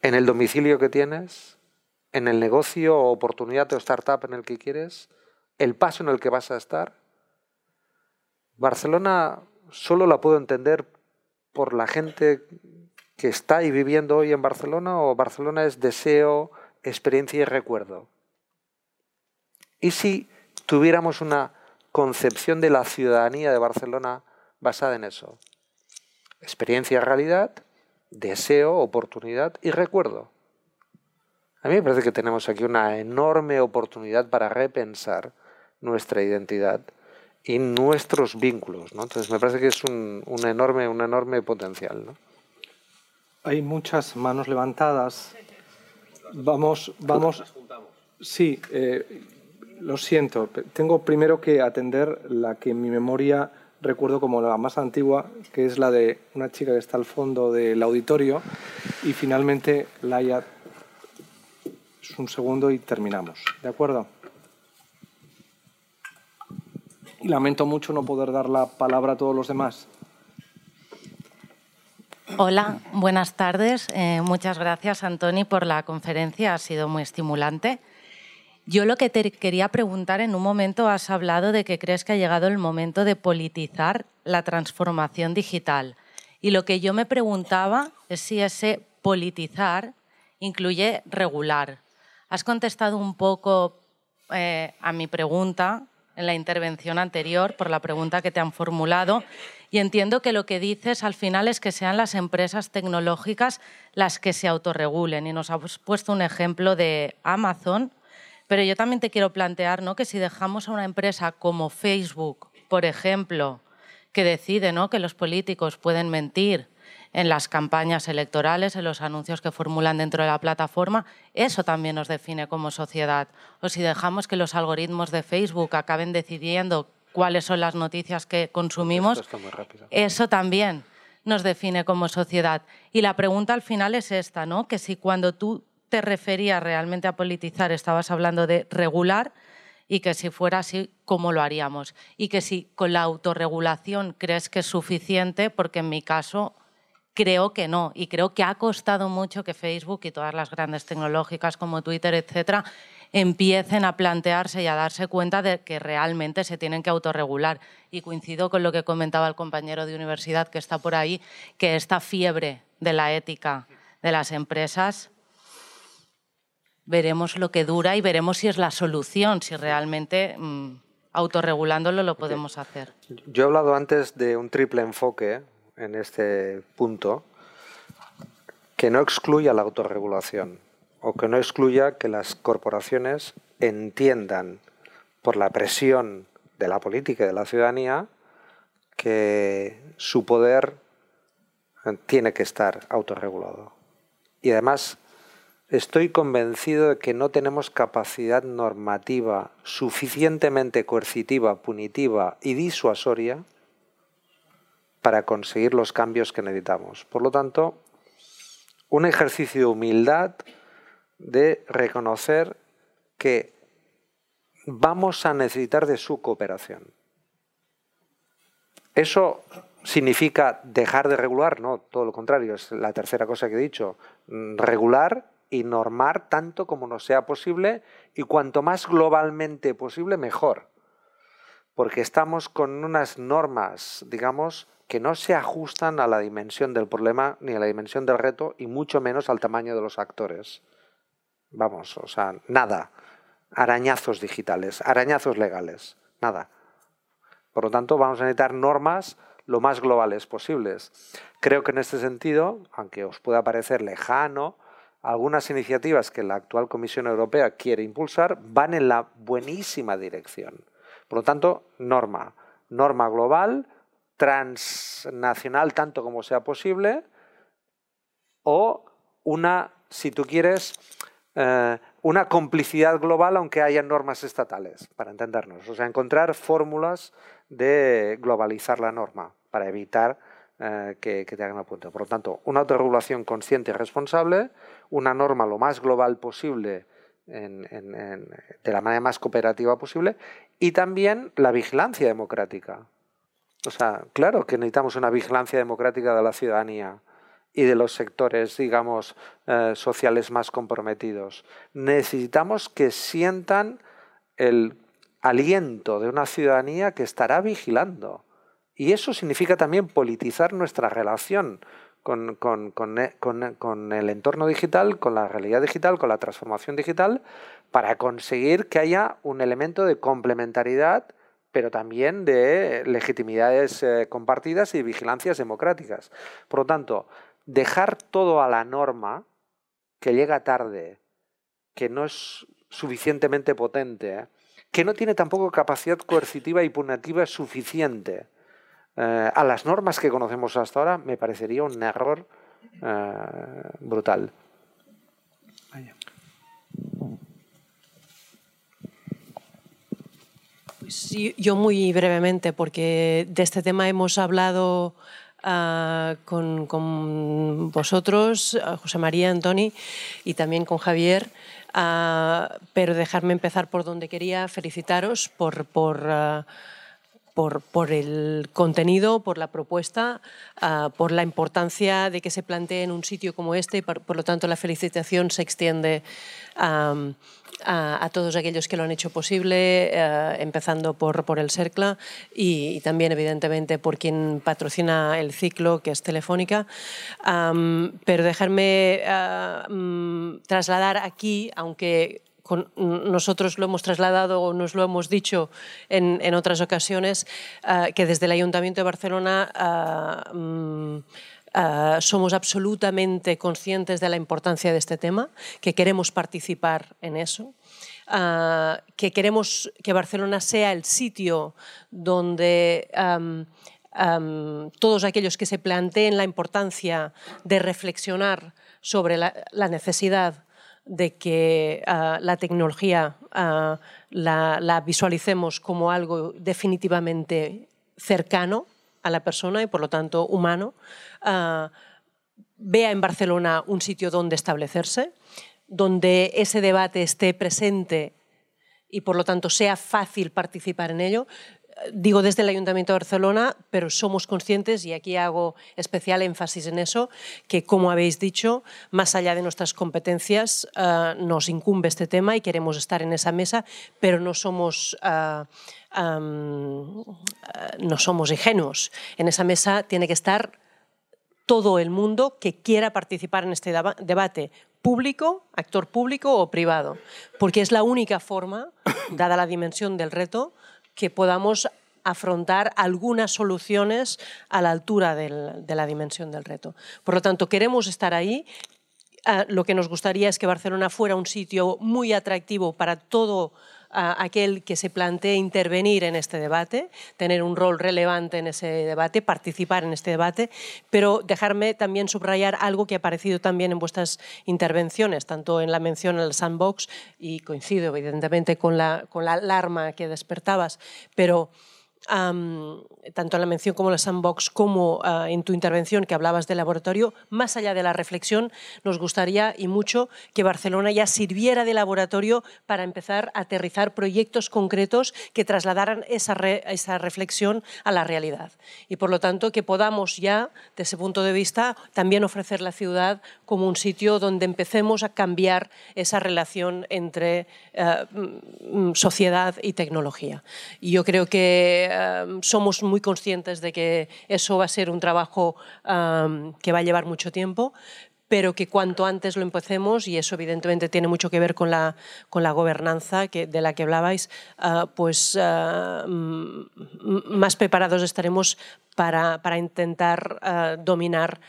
¿En el domicilio que tienes? ¿En el negocio o oportunidad o startup en el que quieres? ¿El paso en el que vas a estar? Barcelona solo la puedo entender por la gente que está ahí viviendo hoy en Barcelona o Barcelona es deseo, experiencia y recuerdo. ¿Y si tuviéramos una concepción de la ciudadanía de Barcelona basada en eso? Experiencia, realidad, deseo, oportunidad y recuerdo. A mí me parece que tenemos aquí una enorme oportunidad para repensar nuestra identidad y nuestros vínculos. ¿no? Entonces me parece que es un, enorme, un enorme potencial. ¿no?
Hay muchas manos levantadas. Vamos, vamos. Sí, eh, lo siento, tengo primero que atender la que en mi memoria recuerdo como la más antigua, que es la de una chica que está al fondo del auditorio, y finalmente Laia es un segundo y terminamos. ¿De acuerdo? Y lamento mucho no poder dar la palabra a todos los demás.
Hola, buenas tardes. Eh, muchas gracias, Antoni, por la conferencia. Ha sido muy estimulante. Yo lo que te quería preguntar, en un momento has hablado de que crees que ha llegado el momento de politizar la transformación digital. Y lo que yo me preguntaba es si ese politizar incluye regular. Has contestado un poco eh, a mi pregunta en la intervención anterior por la pregunta que te han formulado y entiendo que lo que dices al final es que sean las empresas tecnológicas las que se autorregulen y nos has puesto un ejemplo de Amazon pero yo también te quiero plantear ¿no? que si dejamos a una empresa como Facebook, por ejemplo, que decide ¿no? que los políticos pueden mentir en las campañas electorales, en los anuncios que formulan dentro de la plataforma, eso también nos define como sociedad. O si dejamos que los algoritmos de Facebook acaben decidiendo cuáles son las noticias que consumimos, eso también nos define como sociedad. Y la pregunta al final es esta, ¿no? Que si cuando tú te referías realmente a politizar, estabas hablando de regular y que si fuera así, ¿cómo lo haríamos? Y que si con la autorregulación crees que es suficiente, porque en mi caso creo que no. Y creo que ha costado mucho que Facebook y todas las grandes tecnológicas como Twitter, etcétera, empiecen a plantearse y a darse cuenta de que realmente se tienen que autorregular. Y coincido con lo que comentaba el compañero de universidad que está por ahí, que esta fiebre de la ética de las empresas veremos lo que dura y veremos si es la solución, si realmente mm, autorregulándolo lo podemos hacer.
Yo he hablado antes de un triple enfoque en este punto que no excluya la autorregulación o que no excluya que las corporaciones entiendan por la presión de la política y de la ciudadanía que su poder tiene que estar autorregulado. Y además Estoy convencido de que no tenemos capacidad normativa suficientemente coercitiva, punitiva y disuasoria para conseguir los cambios que necesitamos. Por lo tanto, un ejercicio de humildad de reconocer que vamos a necesitar de su cooperación. ¿Eso significa dejar de regular? No, todo lo contrario, es la tercera cosa que he dicho. Regular y normar tanto como nos sea posible y cuanto más globalmente posible mejor. porque estamos con unas normas, digamos, que no se ajustan a la dimensión del problema ni a la dimensión del reto y mucho menos al tamaño de los actores. Vamos, o sea, nada. Arañazos digitales, arañazos legales, nada. Por lo tanto, vamos a necesitar normas lo más globales posibles. Creo que en este sentido, aunque os pueda parecer lejano, algunas iniciativas que la actual Comisión Europea quiere impulsar van en la buenísima dirección. Por lo tanto, norma, norma global, transnacional tanto como sea posible, o una, si tú quieres, eh, una complicidad global aunque haya normas estatales, para entendernos. O sea, encontrar fórmulas de globalizar la norma para evitar eh, que, te hagan apunte. Por lo tanto, una autorregulación consciente y responsable, una norma lo más global posible, de la manera más cooperativa posible, y también la vigilancia democrática. O sea, claro que necesitamos una vigilancia democrática de la ciudadanía y de los sectores, digamos, eh, sociales más comprometidos. Necesitamos que sientan el aliento de una ciudadanía que estará vigilando. Y eso significa también politizar nuestra relación con, con, el entorno digital, con la realidad digital, con la transformación digital, para conseguir que haya un elemento de complementariedad pero también de legitimidades eh, compartidas y vigilancias democráticas. Por lo tanto, dejar todo a la norma, que llega tarde, que no es suficientemente potente, que no tiene tampoco capacidad coercitiva y punitiva suficiente eh, a las normas que conocemos hasta ahora, me parecería un error eh, brutal.
Sí, yo muy brevemente, porque de este tema hemos hablado ah, con, vosotros, José María, Antoni, y también con Javier, ah, pero dejarme empezar por donde quería felicitaros por... por ah, por, el contenido, por la propuesta, por la importancia de que se plantee en un sitio como este. Por, por lo tanto, la felicitación se extiende a, todos aquellos que lo han hecho posible, eh, empezando por, el CERCLA y, también, evidentemente, por quien patrocina el ciclo, que es Telefónica. pero dejarme eh, mm, trasladar aquí, aunque nosotros lo hemos trasladado o nos lo hemos dicho en, otras ocasiones, eh, que desde el Ayuntamiento de Barcelona mm, Uh, somos absolutamente conscientes de la importancia de este tema, que queremos participar en eso, que queremos que Barcelona sea el sitio donde um, um, todos aquellos que se planteen la importancia de reflexionar sobre la, la necesidad de que uh, la tecnología la, la visualicemos como algo definitivamente cercano a la persona y por lo tanto humano, uh, vea en Barcelona un sitio donde establecerse, donde ese debate esté presente y por lo tanto sea fácil participar en ello digo desde el Ayuntamiento de Barcelona, pero somos conscientes, y aquí hago especial énfasis en eso, que como habéis dicho, más allá de nuestras competencias, uh, nos incumbe este tema y queremos estar en esa mesa, pero no somos... Uh, um, no somos ingenuos. En esa mesa tiene que estar todo el mundo que quiera participar en este debate, público, actor público o privado, porque es la única forma, dada la dimensión del reto, que podamos afrontar algunas soluciones a la altura de la dimensión del reto. Por lo tanto, queremos estar ahí. Ah, lo que nos gustaría es que Barcelona fuera un sitio muy atractivo para todo aquel que se plantee intervenir en este debate, tener un rol relevante en ese debate, participar en este debate, pero dejarme también subrayar algo que ha aparecido también en vuestras intervenciones, tanto en la mención al sandbox, y coincido evidentemente con la, con la alarma que despertabas, pero tanto en la mención como en la sandbox, como ah, en tu intervención que hablabas del laboratorio, más allá de la reflexión, nos gustaría y mucho que Barcelona ya sirviera de laboratorio para empezar a aterrizar proyectos concretos que trasladaran esa, esa reflexión a la realidad. Y por lo tanto que podamos ya, desde ese punto de vista, también ofrecer la ciudad como un sitio donde empecemos a cambiar esa relación entre eh, mm, sociedad y tecnología. Y yo creo que eh, somos muy conscientes de que eso va a ser un trabajo eh, que va a llevar mucho tiempo, pero que cuanto antes lo empecemos, y eso evidentemente tiene mucho que ver con la, con la gobernanza que, de la que hablabais, pues mm, más preparados estaremos para, para intentar dominar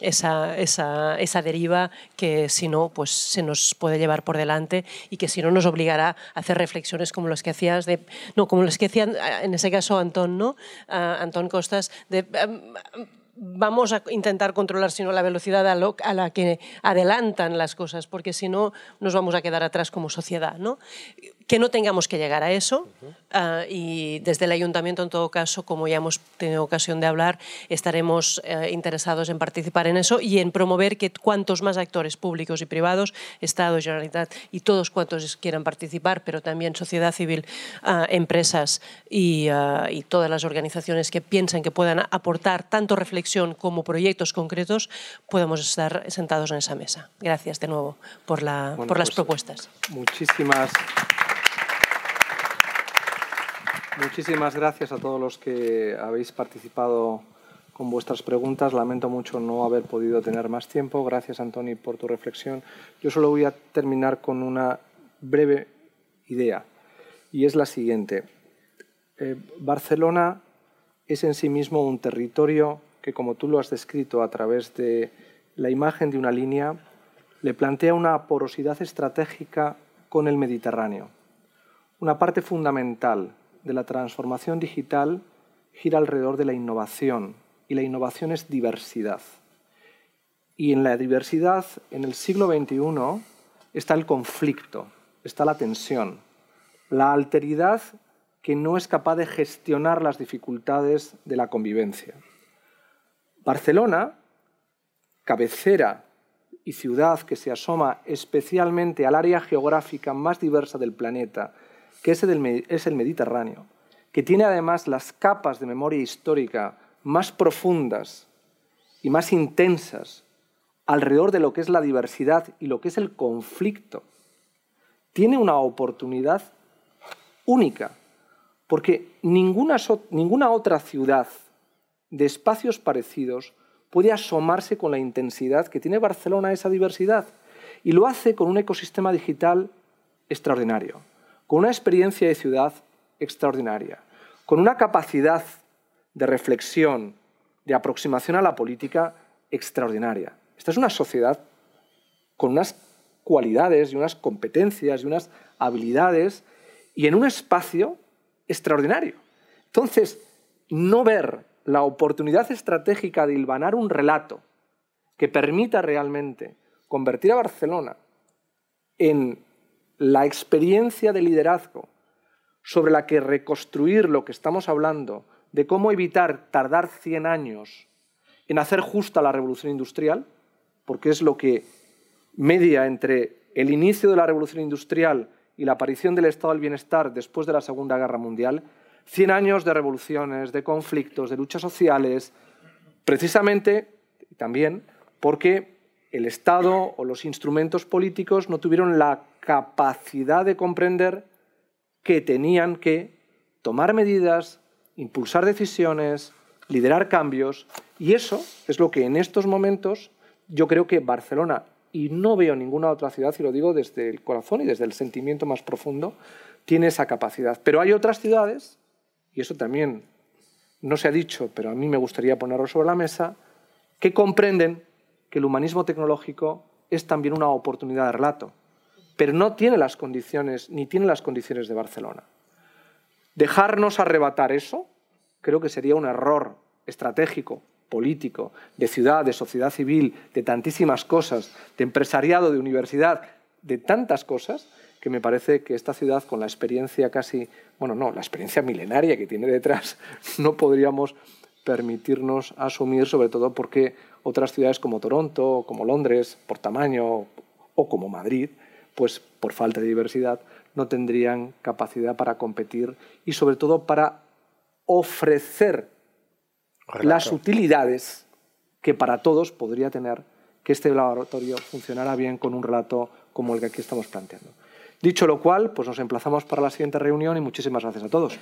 esa, esa, esa, deriva que si no, pues se nos puede llevar por delante y que si no nos obligará a hacer reflexiones como las que hacías, de, no, como las que hacían en ese caso Antón, ¿no? Antón Costas, de vamos a intentar controlar sino la velocidad a, la que adelantan las cosas, porque si no nos vamos a quedar atrás como sociedad. ¿no? Que no tengamos que llegar a eso ah, y desde el ayuntamiento en todo caso, como ya hemos tenido ocasión de hablar, estaremos eh, interesados en participar en eso y en promover que cuantos más actores públicos y privados, Estado, Generalitat y todos cuantos quieran participar, pero también sociedad civil, ah, empresas y, ah, y, todas las organizaciones que piensen que puedan aportar tanto reflexión como proyectos concretos, podamos estar sentados en esa mesa. Gracias de nuevo por, la, por las pues, propuestas.
Muchísimas Muchísimas gracias a todos los que habéis participado con vuestras preguntas. Lamento mucho no haber podido tener más tiempo. Gracias, Antoni, por tu reflexión. Yo solo voy a terminar con una breve idea, y es la siguiente. Eh, Barcelona es en sí mismo un territorio que, como tú lo has descrito a través de la imagen de una línea, le plantea una porosidad estratégica con el Mediterráneo. Una parte fundamental de la transformación digital gira alrededor de la innovación y la innovación es diversidad. Y en la diversidad, en el siglo XXI, está el conflicto, está la tensión, la alteridad que no es capaz de gestionar las dificultades de la convivencia. Barcelona, cabecera y ciudad que se asoma especialmente al área geográfica más diversa del planeta que es el Mediterráneo, que tiene además las capas de memoria histórica más profundas y más intensas alrededor de lo que es la diversidad y lo que es el conflicto, tiene una oportunidad única, porque ninguna, ninguna otra ciudad de espacios parecidos puede asomarse con la intensidad que tiene Barcelona esa diversidad y lo hace con un ecosistema digital extraordinario con una experiencia de ciudad extraordinaria, con una capacidad de reflexión, de aproximación a la política extraordinaria. Esta es una sociedad con unas cualidades y unas competencias y unas habilidades y en un espacio extraordinario. Entonces, no ver la oportunidad estratégica de hilvanar un relato que permita realmente convertir a Barcelona en la experiencia de liderazgo sobre la que reconstruir lo que estamos hablando, de cómo evitar tardar 100 años en hacer justa la revolución industrial, porque es lo que media entre el inicio de la revolución industrial y la aparición del estado del bienestar después de la Segunda Guerra Mundial, 100 años de revoluciones, de conflictos, de luchas sociales, precisamente también porque el Estado o los instrumentos políticos no tuvieron la capacidad de comprender que tenían que tomar medidas, impulsar decisiones, liderar cambios, y eso es lo que en estos momentos yo creo que Barcelona, y no veo ninguna otra ciudad, y lo digo desde el corazón y desde el sentimiento más profundo, tiene esa capacidad. Pero hay otras ciudades, y eso también no se ha dicho, pero a mí me gustaría ponerlo sobre la mesa, que comprenden que el humanismo tecnológico es también una oportunidad de relato pero no tiene las condiciones, ni tiene las condiciones de Barcelona. Dejarnos arrebatar eso creo que sería un error estratégico, político, de ciudad, de sociedad civil, de tantísimas cosas, de empresariado, de universidad, de tantas cosas, que me parece que esta ciudad, con la experiencia casi, bueno, no, la experiencia milenaria que tiene detrás, *laughs* no podríamos permitirnos asumir, sobre todo porque otras ciudades como Toronto, como Londres, por tamaño, o como Madrid, pues por falta de diversidad, no tendrían capacidad para competir y sobre todo para ofrecer las utilidades que para todos podría tener que este laboratorio funcionara bien con un relato como el que aquí estamos planteando. Dicho lo cual, pues nos emplazamos para la siguiente reunión y muchísimas gracias a todos.